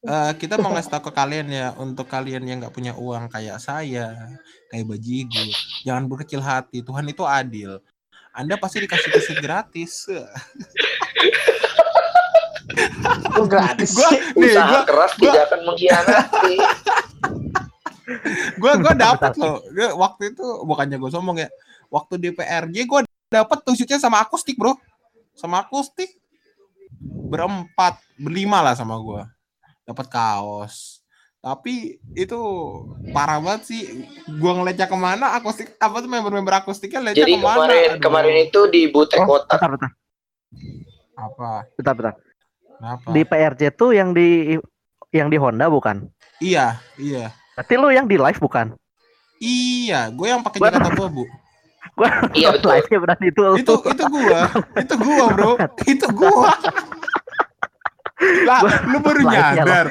A: Eh, kita mau ngasih tahu ke kalian ya untuk kalian yang nggak punya uang kayak saya kayak bajigur jangan berkecil hati Tuhan itu adil anda pasti dikasih tisu gratis
C: Itu gratis.
A: gua nih
B: Usaha
A: gua
B: keras
A: gua-
B: tidak akan mengkhianati.
A: gua gua dapat loh Gua waktu itu bukannya gue sombong ya waktu di PRJ gua dapat tusuknya sama akustik bro sama akustik berempat berlima lah sama gua dapat kaos tapi itu parah banget sih gua ngeliatnya ke mana akustik apa tuh member-member akustiknya liatnya
B: Jadi
A: ke mana
B: kemarin
A: Aduh.
B: kemarin itu di Bute
D: Oh, bentar, bentar.
A: Apa?
D: Bentar, bentar.
A: Kenapa?
D: Di PRJ tuh yang di yang di Honda bukan?
A: Iya, iya.
D: Berarti lu yang di live bukan?
A: Iya, gue yang pakai
D: Gua-
A: Jakarta Bobo.
D: Gua
B: Iya, betul.
D: live-nya berarti itu.
A: itu itu gua itu gua bro itu gua lah lu baru nyadar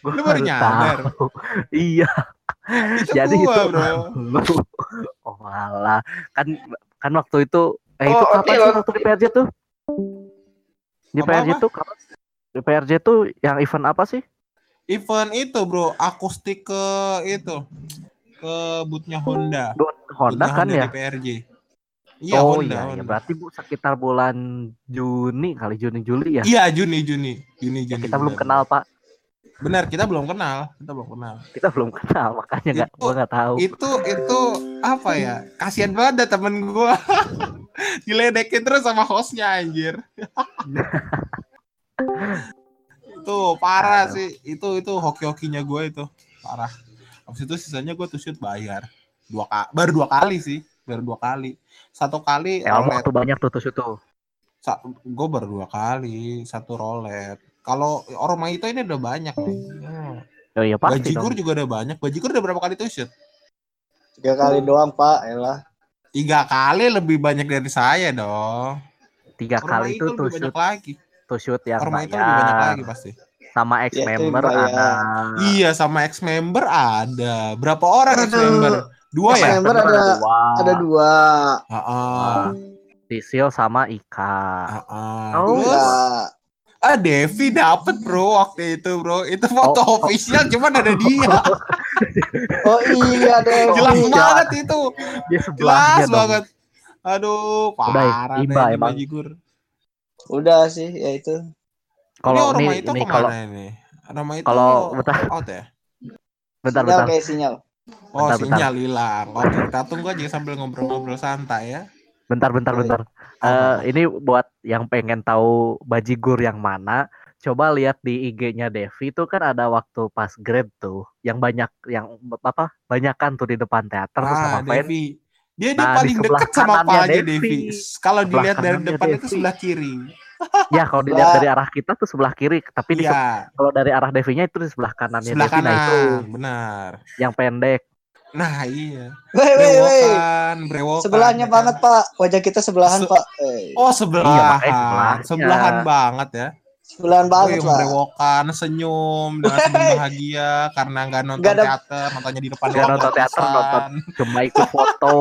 D: Gua
A: lu baru nyadar.
D: Iya.
A: itu
D: Jadi
A: gua
D: itu
A: bro.
D: Oh malah kan kan waktu itu eh
B: Oh,
D: itu kapan sih waktu di PRJ tuh? Di
A: Apa-apa?
D: PRJ tuh kapan? Di PRJ tuh yang event apa sih?
A: event itu bro akustik ke itu ke bootnya Honda
D: Honda kan ya?
A: di PRJ iya
D: oh
A: Honda,
D: iya, iya,
A: Honda.
D: berarti Bu sekitar bulan Juni kali Juni Juli ya.
A: iya Juni Juni Juni
D: Ya,
A: Juni
D: kita belum
A: benar.
D: kenal Pak,
A: benar kita belum kenal kita belum kenal
D: kita belum kenal makanya nggak, gua nggak tahu.
A: itu itu apa ya kasihan banget temen gua diledekin terus sama hostnya anjir itu parah
D: Aduh.
A: sih itu itu hoki-hokinya gue itu parah habis itu sisanya gue tuh shoot bayar dua ka baru dua kali sih baru dua kali satu kali
D: Ya,
A: rolet
D: waktu banyak tuh tuh.
A: Sa- gue baru dua kali satu rolet kalau Orma itu ini udah banyak nih Hmm.
D: Oh iya pasti
A: Bajigur
D: dong.
A: juga udah banyak Bajigur udah berapa kali tuh shoot
C: Tiga kali doang, Pak. Elah.
A: Tiga kali lebih banyak dari saya dong
D: Tiga
A: Orma
D: kali itu tuh
A: lebih
D: shoot,
A: banyak lagi
D: tuh shoot yang
A: Orma itu lebih banyak
D: bayar.
A: lagi pasti
D: Sama ex
C: Ya, itu
D: member
C: bayar.
D: ada.
A: Iya sama ex member ada. Berapa orang ex member? Dua ya?
C: Ex-member ada
D: dua.
C: ada dua.
A: Heeh.
D: Sisil sama Ika.
A: Heeh.
D: Oh.
A: Terus
C: Enggak.
A: Ah Devi dapet bro waktu itu bro. Itu foto
D: Oh, oh.
A: official cuman ada dia.
C: Oh iya deh.
A: Jelas
D: Iya.
A: banget itu.
D: Dia
A: Jelas
D: dong.
A: banget. Aduh,
D: Udah,
A: parah
D: iba
A: deh
D: emang.
A: Bajigur.
C: Udah sih, ya itu.
D: Kalau
A: ini
D: ini,
A: itu
D: ini
A: ke mana
D: kalau
A: ini? Itu
D: kalau bentar
A: out ya?
D: bentar
C: sinyal
D: bentar.
C: kayak sinyal.
A: Oh
D: Bentar, bentar.
A: sinyal hilang. Oke kita tunggu aja sambil ngobrol-ngobrol santai ya.
D: Bentar bentar
C: Oh,
D: bentar.
A: Apa?
D: Eh, ini buat yang pengen tahu bajigur yang mana, coba lihat di IG-nya Devi itu kan ada waktu pas grade tuh, yang banyak yang apa? Banyakan tuh di depan teater sama
A: Ah,
D: fans.
A: Devi. Dia dia
D: Nah, di
A: paling dekat sama apa aja
D: Devi.
A: Devi. Kalau dilihat dari depan itu
D: Devi.
A: sebelah kiri.
D: Ya kalau dilihat dari arah kita tuh sebelah kiri, tapi di
A: Iya,
D: kalau dari arah Devinya itu di sebelah kanannya
A: sebelah
D: Devi, nah itu
A: kanan. Benar.
D: yang pendek.
A: Nah, iya.
C: Wei, wei, wei.
A: Brewokan, brewokan.
C: Sebelahnya
A: ya kan?
C: banget, Pak. Wajah kita sebelahan,
A: Se-
C: Pak. Eh,
A: Oh, sebelahan.
D: Iya, sebelahnya.
A: sebelahan banget ya.
C: sebelahan banget,
A: Wih,
C: Pak.
A: brewokan, senyum dengan senyum bahagia karena nggak nonton
C: Nggak ada-
A: teater, nontonnya di depan
D: Nggak
A: doang
D: nonton teater, nonton. Cuma ikut foto,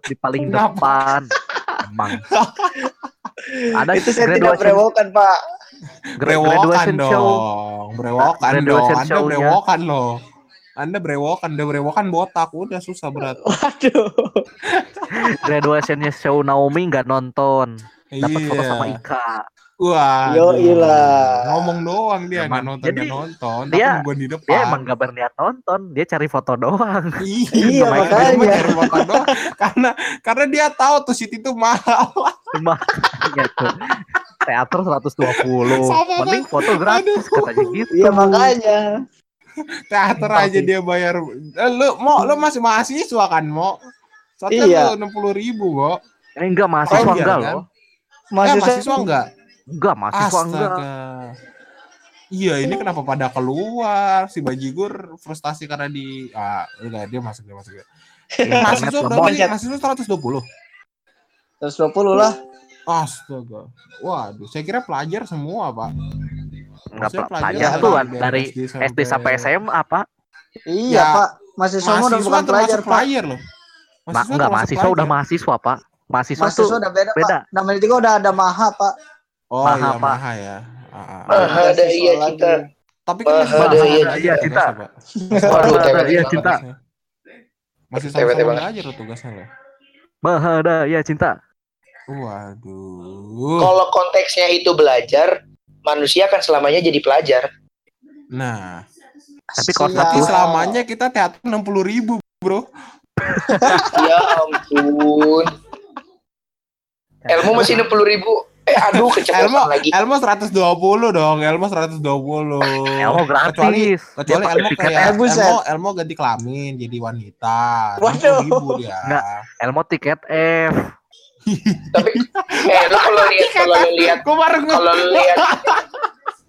D: di paling
A: Kenapa?
D: depan. Emang. Ada
C: Itu saya tidak berewokan, Pak.
A: Brewokan dong. Brewokan dong. Anda brewokan loh. Anda brewokan, udah brewokan botak, udah susah berat.
C: Waduh.
D: graduationnya show Naomi nggak nonton dapat foto
A: Iya.
D: sama Ika
A: Wah.
C: Yo, ilah.
A: Ngomong doang dia nggak nonton
D: Jadi,
A: nggak nonton,
D: dia-
A: tapi gua di depan.
D: dia emang gak berniat nonton dia cari foto doang
C: Iya,
A: makanya. cari foto doang. karena karena dia tahu tuh situ itu mahal.
D: makanya tuh teater 120
A: Sama
D: mending foto gratis
A: Aduh.
D: katanya gitu
C: Iya, makanya.
A: Teater aja dia bayar. Eh, lu mau lu masih mahasiswa kan, mau? Soalnya
C: Iya.
A: lu 60 ribu kok.
D: eh, enggak mahasiswa
A: Oh, iya,
D: enggak
A: kan?
D: loh
A: Eh,
C: Mahasiswa,
A: mahasiswa enggak?
D: enggak mahasiswa enggak
A: Astaga. Iya, ini kenapa pada keluar? Si Bajigur frustasi karena di ah, enggak dia masuk dia masuk. dia. Mahasiswa
D: Internet
A: berapa sih?
C: lemot.
A: Mahasiswa 120.
C: 120 lah.
A: Astaga. Waduh, saya kira pelajar semua, Pak.
D: Enggak
A: Maksudnya
D: pelajar tuh
A: dari
D: dari
A: SD
D: SD sampai SMA pak
C: Iya,
A: Ya,
C: Pak. Mahasiswa mah udah bukan pelajar, Pak.
A: pelajar loh.
D: Ma-
A: Mahasiswa
D: enggak
A: termasuk
D: mahasiswa udah mahasiswa pak mahasiswa,
C: Mahasiswa
D: tuh
C: udah beda,
D: beda.
C: Pak. Namanya juga udah ada maha, Pak.
A: Oh
D: Maha,
A: iya,
D: Pak.
A: maha ya. Ah, ah.
B: Maha ada iya kita.
A: Tapi kan masih
B: Maha ada iya
A: tugasnya, Pak.
B: Waduh,
D: Ada, iya,
B: banget.
D: cinta.
A: Masih sama-sama aja loh tugasnya loh.
D: Mahada ya cinta
A: Waduh.
B: Kalau konteksnya itu belajar, manusia kan selamanya jadi pelajar.
A: Nah,
D: Tapi Satu.
A: selamanya kita teater 60 ribu, bro.
B: Ya ampun. Ilmu masih 60 ribu. Eh aduh
A: Elmo,
B: keceplosan lagi.
A: Elmo 120 dong, Elmo 120.
D: Elmo
A: Kecuali,
D: gratis
A: kecuali
D: pakai
A: Elmo kayak
C: Eh, buset.
A: Elmo, Elmo ganti kelamin jadi wanita.
C: Waduh.
A: 60 ribu dia.
D: Enggak. Elmo tiket F
B: Tapi eh lu kalau lihat kalau lu lihat kalau lu lihat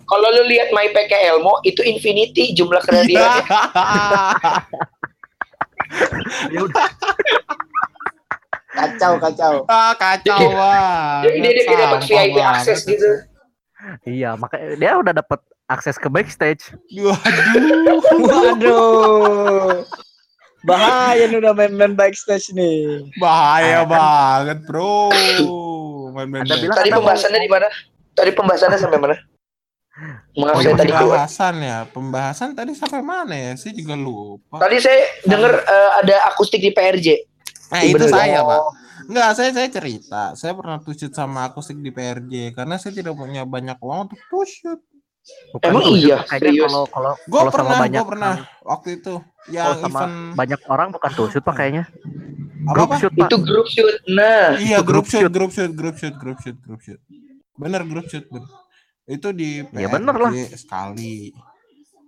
B: kalau lu lihat My PK Elmo itu infinity jumlah
A: Iya.
B: kehadirannya.
D: Ya udah.
C: Kacau kacau.
A: ah, kacau banget.
B: Jadi dia, dia dapat VIP akses
A: itu.
B: gitu.
D: Iya, makanya dia udah dapat akses ke backstage.
A: Waduh.
C: Waduh. Bahaya nih udah main-main backstage nih.
A: Bahaya
D: Ah, kan.
A: banget, Bro. Main-main
D: Anda bilang
B: Tadi pembahasannya di mana? Tadi pembahasannya sampai mana? Maaf
D: Oh,
B: saya
D: iya,
B: tadi
A: pembahasan ya, pembahasan tadi sampai mana ya? Saya juga lupa.
B: Tadi saya dengar eh, ada akustik di PRJ.
A: Nah, itu
B: Bener.
A: saya, Pak. Enggak, saya saya cerita. Saya pernah tuh shoot sama akustik di PRJ karena saya tidak punya banyak uang untuk tuh shoot.
D: Bukan
B: Emang iya? Serius?
D: kalau kalau
A: Gue
D: sama
A: pernah,
D: banyak
A: gue pernah waktu itu
D: kalau
A: yang
D: sama
A: event
D: banyak orang bukan tuh shoot pak kayaknya.
A: apa
D: Group
A: apa?
D: shoot pak.
B: itu grup shoot. Nah,
A: Iya,
D: Itu
A: grup
D: group
A: shoot,
D: shoot.
A: grup shoot, grup shoot, grup shoot, grup shoot. Bener grup shoot, bener. Itu di
D: Ya,
A: PRJ
D: bener lah.
A: sekali.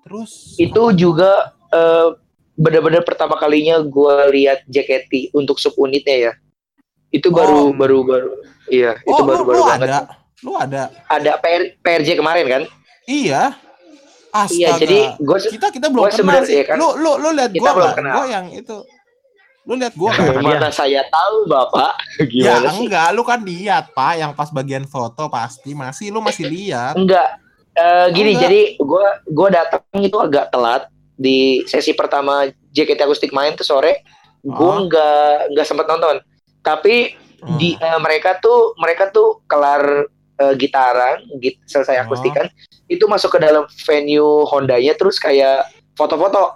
A: Terus
B: itu juga eh, benar-benar pertama kalinya gue lihat JKT untuk subunitnya ya. Itu baru
A: Oh.
B: baru baru. Iya, itu
A: Oh,
B: baru
A: lu,
B: baru
A: lu
B: banget.
A: ada? Lu ada?
B: Ada PR, PRJ kemarin kan?
A: Iya. Astaga.
B: Iya, jadi gue
A: kita kita belum
B: gua
A: kenal sih.
B: iya kan?
A: Lu lu lu lihat gua
B: belum kenal.
A: Gua yang itu. Lu lihat gua kan?
B: mana saya tahu bapak
A: ya
B: gimana sih?
A: enggak, lu kan lihat, Pak, yang pas bagian foto pasti masih lu masih lihat.
B: Enggak. Eh, gini,
A: enggak.
B: jadi gue gua datang itu agak telat di sesi pertama JKT akustik main tuh sore. Gue
A: Oh.
B: nggak nggak sempat nonton. Tapi
A: Hmm.
B: di eh, mereka tuh mereka tuh kelar eh, gitaran, git, selesai
A: Oh.
B: akustikan, itu masuk ke dalam venue Hondanya terus kayak foto-foto.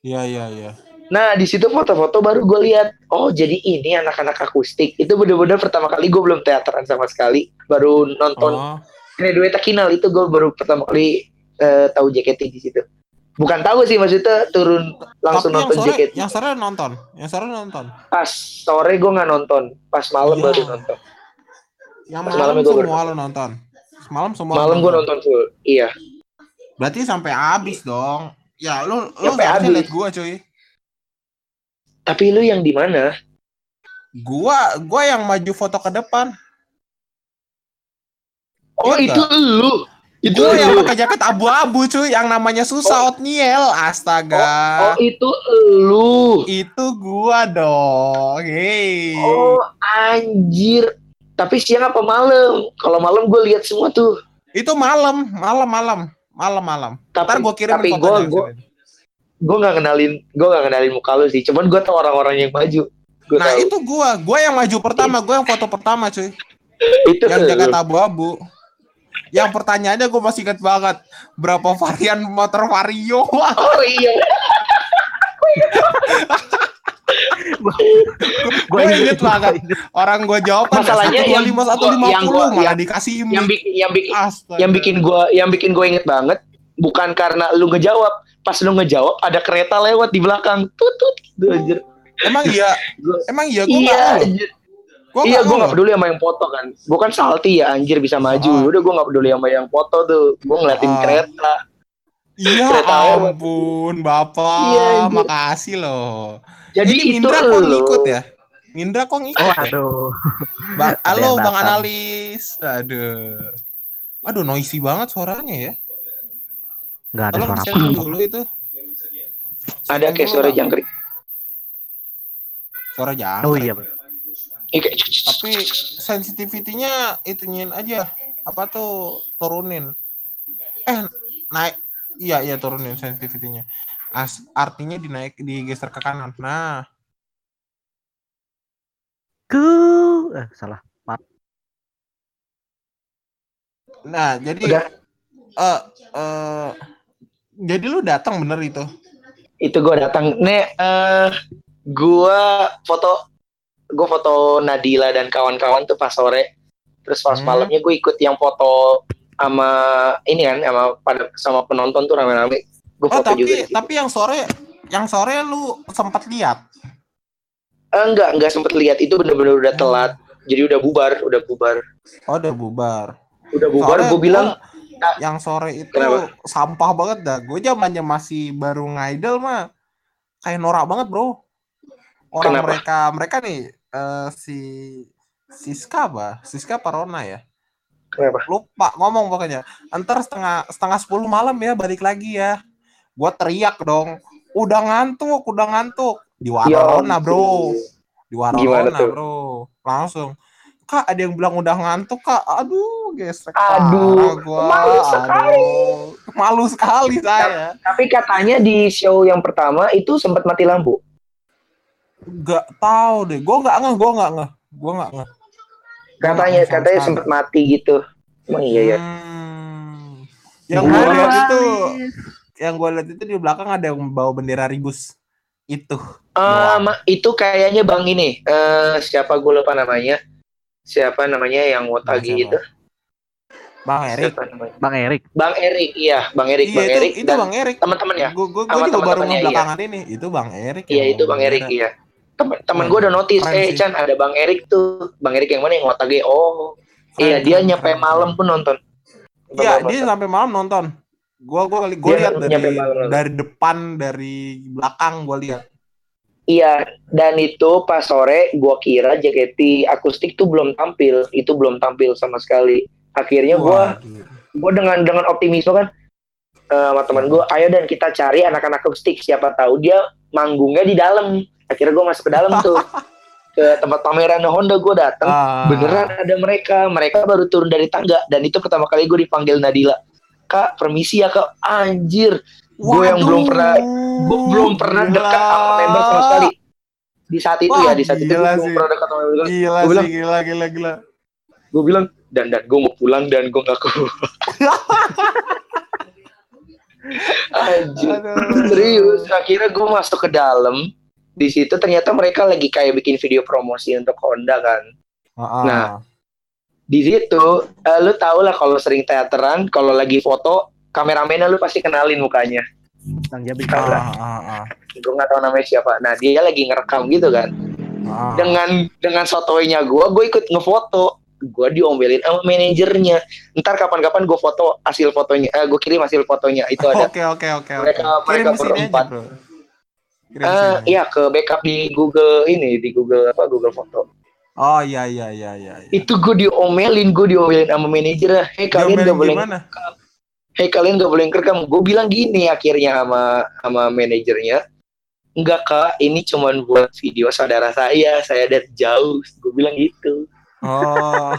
A: Iya, iya, iya.
B: Nah di situ foto-foto baru gue lihat, oh jadi ini anak-anak akustik. Itu bener-bener pertama kali gue belum teateran sama sekali, baru nonton
A: Oh.
B: Graduate Kinal itu gue baru pertama kali eh, tahu JKT di situ. Bukan tahu sih maksudnya turun langsung
A: Tapi yang
B: nonton
A: sore,
B: JKT.
A: yang sore nonton. Yang sore nonton.
B: Pas sore gue nggak nonton, pas malam
A: Iya.
B: baru nonton.
A: Yang malam
B: gua
A: semua lu nonton. Malam semua.
B: Malam gue nonton full. Iya.
A: Berarti sampai habis dong. Ya, lu lu
B: Sampai habis.
A: lihat gua, cuy.
B: Tapi lu yang di mana?
A: Gua gua yang maju foto ke depan.
B: Oh
A: Iya
B: itu lu. Itu
A: Gua yang pakai jaket abu-abu, cuy, yang namanya susah Otniel. Astaga.
B: Oh itu lu.
A: Itu gua dong. Hei.
B: Oh anjir. Tapi siang apa malam? Kalau malam gue lihat semua tuh.
A: Itu malam, malam, malam, malam, malam.
B: Tapi
A: Ntar gua kirim
B: tapi gue gue gue nggak kenalin gue nggak kenalin muka lu sih. Cuman gue tau orang-orang yang maju. Gue
A: Nah,
B: tahu.
A: itu gua, gua yang maju pertama, gua yang foto pertama, cuy.
B: itu
A: Yang jaket abu-abu. Yang pertanyaannya gue masih ingat banget berapa varian motor Vario.
B: Oh iya.
A: Gue inget banget. Orang gue jawab kan
B: Masalahnya yang-
A: lima satu lima
B: yang
A: puluh
B: gua-
A: malah
B: yang-
A: dikasih
B: yang bikin yang bikin yang bikin gue yang bikin gue inget banget bukan karena lu ngejawab. Pas lu ngejawab ada kereta lewat di belakang. Tut tut gitu anjir.
A: Emang iya,
B: Gua-
A: emang iya? Gue
B: iya
A: gue
B: iya gue
A: nggak
B: nggak peduli sama yang foto kan. Gue kan salty ya anjir bisa maju.
A: Ah.
B: udah gue nggak peduli sama yang foto tuh. Gue ngeliatin
A: Ah.
B: kereta.
A: Iya
B: Kereta
A: ampun, bapak,
B: Iya, anjir.
A: makasih loh.
B: Jadi
A: Ini
B: itu
A: Mindra kok ngikut ya? Mindra kok ngikut?
D: Oh
A: ya?
D: aduh.
A: Bang,
D: Ada
A: halo Bang
D: datang.
A: Analis. Aduh. Aduh noisy banget suaranya ya.
D: Nggak ada
A: Tolong
D: suara apa.
A: dulu itu.
B: ada kayak suara jangkrik
A: Suara jangkrik.
D: Oh iya.
A: Tapi sensitivity-nya ituin aja. Apa tuh turunin. Eh naik. Iya iya turunin sensitivity-nya. As, artinya dinaik digeser ke kanan. Nah,
D: Ku eh salah.
A: nah jadi
B: Udah.
A: eh eh jadi lu datang bener itu.
B: itu gue datang nih eh gue foto gue foto Nadila dan kawan-kawan tuh pas sore terus pas
A: Hmm.
B: malamnya gue ikut yang foto sama ini kan sama pada sama penonton tuh rame-rame gue
A: Oh
B: foto juga
A: tapi tapi yang sore yang sore lu sempat lihat.
B: Eh, enggak enggak sempet lihat itu bener-bener udah
A: Hmm.
B: telat jadi udah bubar udah bubar
A: Oh udah bubar.
B: udah bubar gue
A: gua
B: bilang
A: yang sore itu
B: Kenapa?
A: sampah banget dah. Gue zamannya masih baru ngaidel mah kayak norak banget bro. Orang
B: Kenapa?
A: mereka mereka nih eh, si Siska apa? Siska Parona ya?
B: Kenapa?
A: Lupa ngomong pokoknya. Antar setengah setengah sepuluh malam ya balik lagi ya. Gua teriak dong. Udah ngantuk, udah ngantuk. Di Warona, Bro. Di Warona? Bro. Langsung. Kak, ada yang bilang udah ngantuk, Kak. Aduh, gesek
B: Aduh,
A: gua.
B: malu sekali.
A: Aduh. Malu sekali saya.
B: Tapi katanya di show yang pertama itu sempat mati lampu.
A: Gak tahu deh. Gua nggak ngeh, gua nggak ngeh. Gua nggak ngeh. Gua nggak
B: Katanya
A: sama
B: katanya sempat mati gitu. Emang iya ya.
A: Hmm. Yang gue lihat itu, yang gue lihat itu di belakang ada yang bawa bendera ribus. Itu.
B: Ah, ma- itu kayaknya bang ini. Eh siapa gue lupa namanya. Siapa namanya yang Wotagi
A: Siapa?
B: itu?
A: Bang Erik.
D: Bang Erik.
B: Bang Erik, iya, Bang Erik,
A: Iya
B: Bang
A: itu,
B: Erik
A: itu
B: dan
A: Bang Erik.
B: teman-teman ya.
A: Gue gue juga baru
B: teman-temannya,
A: ngeh belakangan ini. Itu Bang Erik.
B: Iya itu Bang Erik, iya. Teman-teman gue udah notice, eh
A: sih.
B: Chan ada Bang Erik tuh. Bang Erik yang mana yang Wotagi? Oh, iya dia nyampe malam pun nonton.
A: Iya, dia sampai malam nonton. Gua gua kali gua lihat dari dari depan dari belakang gua lihat.
B: Iya, dan itu pas sore gua kira JKT akustik tuh belum tampil, itu belum tampil sama sekali. Akhirnya gua
A: Waduh.
B: gua dengan dengan optimisme kan eh, sama teman gua, ayo dan kita cari anak-anak akustik siapa tahu dia manggungnya di dalam. Akhirnya gua masuk ke dalam tuh ke tempat pameran Honda gua datang.
A: Ah.
B: Beneran ada mereka, mereka baru turun dari tangga dan itu pertama kali gue dipanggil Nadila. Kak, permisi ya kak. Anjir, gue yang belum pernah gue belum pernah dekat sama member sama sekali. Di saat itu
A: Wah,
B: ya, di saat itu gue belum pernah dekat sama member.
A: Gila
B: Gua bilang-
A: sih, gila gila gila.
B: Gue bilang, dan dan gue mau pulang dan gue gak keluar. Anjir, serius. Akhirnya gue masuk ke dalam. Di situ ternyata mereka lagi kayak bikin video promosi untuk Honda kan.
A: Ah,
B: Nah, di situ eh, lu tau lah kalau sering teateran kalau lagi foto kameramennya lu pasti kenalin mukanya
D: Bang Jabi.
B: tau
A: ah,
B: lah.
A: ah, ah,
B: gue nggak tahu namanya siapa nah dia lagi ngerekam gitu kan
A: ah.
B: dengan dengan sotoynya gue gue ikut ngefoto gue diomelin sama manajernya ntar kapan-kapan gue foto hasil fotonya eh, gue kirim hasil fotonya itu ada
A: Oke oke oke.
B: Mereka-
A: Kirim
B: mereka
A: aja,
B: berempat.
A: bro. Kirim
B: eh iya ke backup di Google ini di Google apa Google Foto
A: Oh iya iya iya iya. iya.
B: itu gue diomelin gue diomelin sama manajernya hei kalian gak boleh hei kalian gak boleh ngerekam. Gue bilang gini akhirnya sama sama manajernya. Enggak kak. Ini cuman buat video saudara saya. Saya dari jauh. Gue bilang gitu.
A: Oh.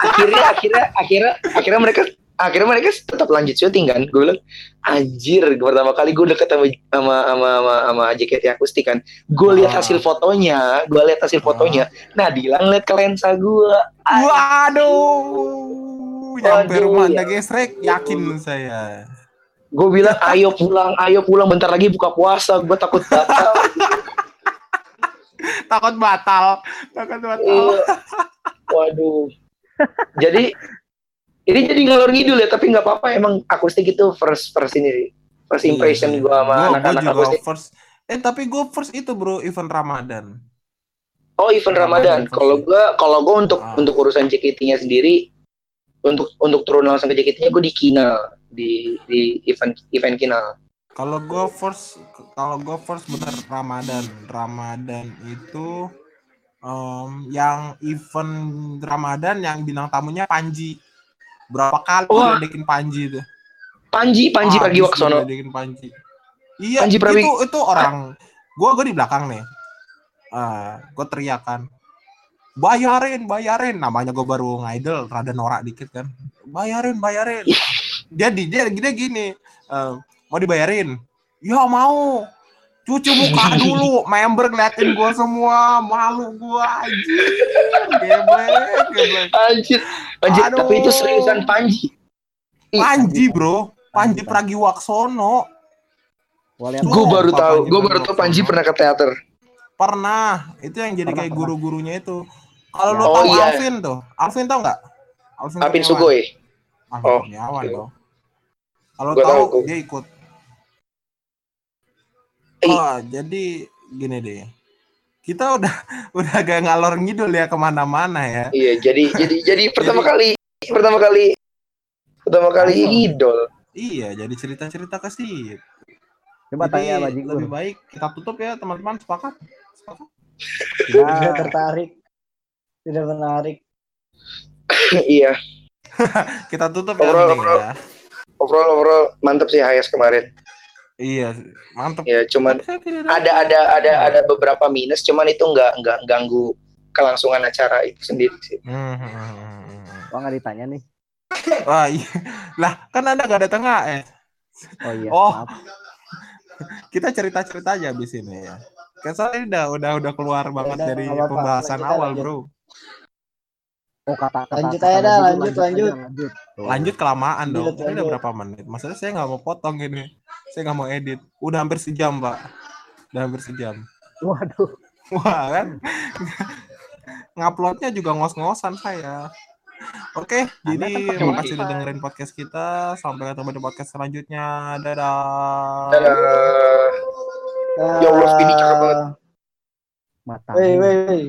B: akhirnya akhirnya akhirnya akhirnya mereka akhirnya mereka tetap lanjut syuting kan gue bilang anjir pertama kali gue deket sama sama sama sama, sama JKT akustik kan gue lihat
A: Ah.
B: hasil fotonya gue lihat hasil fotonya nah Dilan lihat ke lensa gue
A: Waduh. Nyampe rumah
B: ya.
A: anda gesrek, yakin saya.
B: gue bilang ayo pulang ayo pulang bentar lagi buka puasa gue takut batal
A: Takut batal. Takut batal.
B: Iya. Waduh. Jadi ini jadi ngalor ngidul ya, tapi nggak apa-apa. Emang akustik itu first first ini. First impression
A: Iya,
B: gua sama anak-anak akustik.
A: first. Eh tapi gue first itu bro event Ramadan.
B: Oh, event
A: Ramadan
B: Kalau gua kalau gua untuk
A: Ah.
B: untuk urusan JKT-nya sendiri untuk untuk turun langsung ke JKT-nya gua di Kinal di di event event Kinal.
A: Kalau gue first, kalau gue first bener Ramadan. Ramadan itu em, yang event Ramadan yang bintang tamunya Panji. Berapa kali
B: Wah.
A: ledekin Panji itu?
B: Panji Panji
A: Habis
B: Pragiwaksono.
A: diledekin Panji. Iya,
B: Panji Prawi-
A: itu itu orang. Gua gua di belakang nih. Ah, gua teriak kan. Bayarin, bayarin. Namanya gua baru ngidol, rada norak dikit kan. Bayarin, bayarin. Dia di dia, dia gini, eh, mau dibayarin? Ya mau. Cuci muka dulu, member ngeliatin gua semua, malu gua anjir. Geblek, geblek.
B: Anjir. Anjir,
A: Aduh.
B: tapi itu seriusan Panji.
A: Panji, Bro. Panji Pragiwaksono.
D: Gua lihat
B: Gue baru tahu,
A: Panji
B: gue baru tahu Panji pernah ke teater.
A: Pernah. Itu yang jadi
D: Pernah,
A: kayak guru-gurunya itu. Kalau lu
B: Oh,
A: tahu
B: iya.
A: Alvin tuh. Alvin tau nggak? Alvin,
B: Alvin. Sugoi.
A: Alvin
B: Oh,
A: Kurniawan
B: iya.
A: dong. Kalau
B: Gua
A: tahu dia ikut. Oh, jadi gini deh. Kita udah udah agak ngalor ngidul ya ke mana-mana ya.
B: Iya, jadi jadi jadi pertama
A: Jadi-
B: kali pertama kali pertama kali
D: Ayo.
B: idol.
A: Iya, jadi cerita-cerita ke situ.
D: Coba
A: Jadi
D: tanya Baji
A: lebih baik kita tutup ya teman-teman sepakat. Sepakat.
D: Nggak tertarik.
C: Tidak menarik.
B: iya.
A: Kita tutup ya,
B: Obrol,
A: mending
B: obrol.
A: ya.
B: Overall overall mantep sih Hayas kemarin.
A: Iya, mantep.
B: Ya cuman ada ada ada ada beberapa minus cuman itu nggak nggak ganggu kelangsungan acara itu sendiri sih.
A: Hmm, hmm, hmm, hmm.
D: Wah nggak ditanya nih.
A: Wah, iya. Lah, kan Anda gak datang eh.
D: Oh iya.
A: Oh.
D: maaf.
A: Kita cerita-cerita aja abis ini ya. Kan soalnya ini udah udah udah keluar banget
C: Udah,
A: dari
C: nggak apa-apa.
A: pembahasan
C: Lanjut,
A: awal,
C: lanjut.
A: Bro.
D: Oh kata kata.
C: Lanjut
D: kata
C: aja dah, lanjut, lanjut.
D: lanjut. Tuh.
A: Lanjut kelamaan dong.
C: Lanjut,
A: Ini udah
C: lanjut.
A: berapa menit? Maksudnya saya nggak mau potong gini. Saya nggak mau edit. Udah hampir sejam, Pak. Udah hampir sejam.
D: Waduh.
A: Wah, kan? Nguploadnya juga ngos-ngosan saya. Oke, jadi
D: kan pakai
A: makasih udah dengerin podcast kita. Sampai ketemu di podcast selanjutnya. Dadah.
B: Dadah. Ya Allah, Speedy cakep banget.
D: Mata.
C: Woi, woi, woi.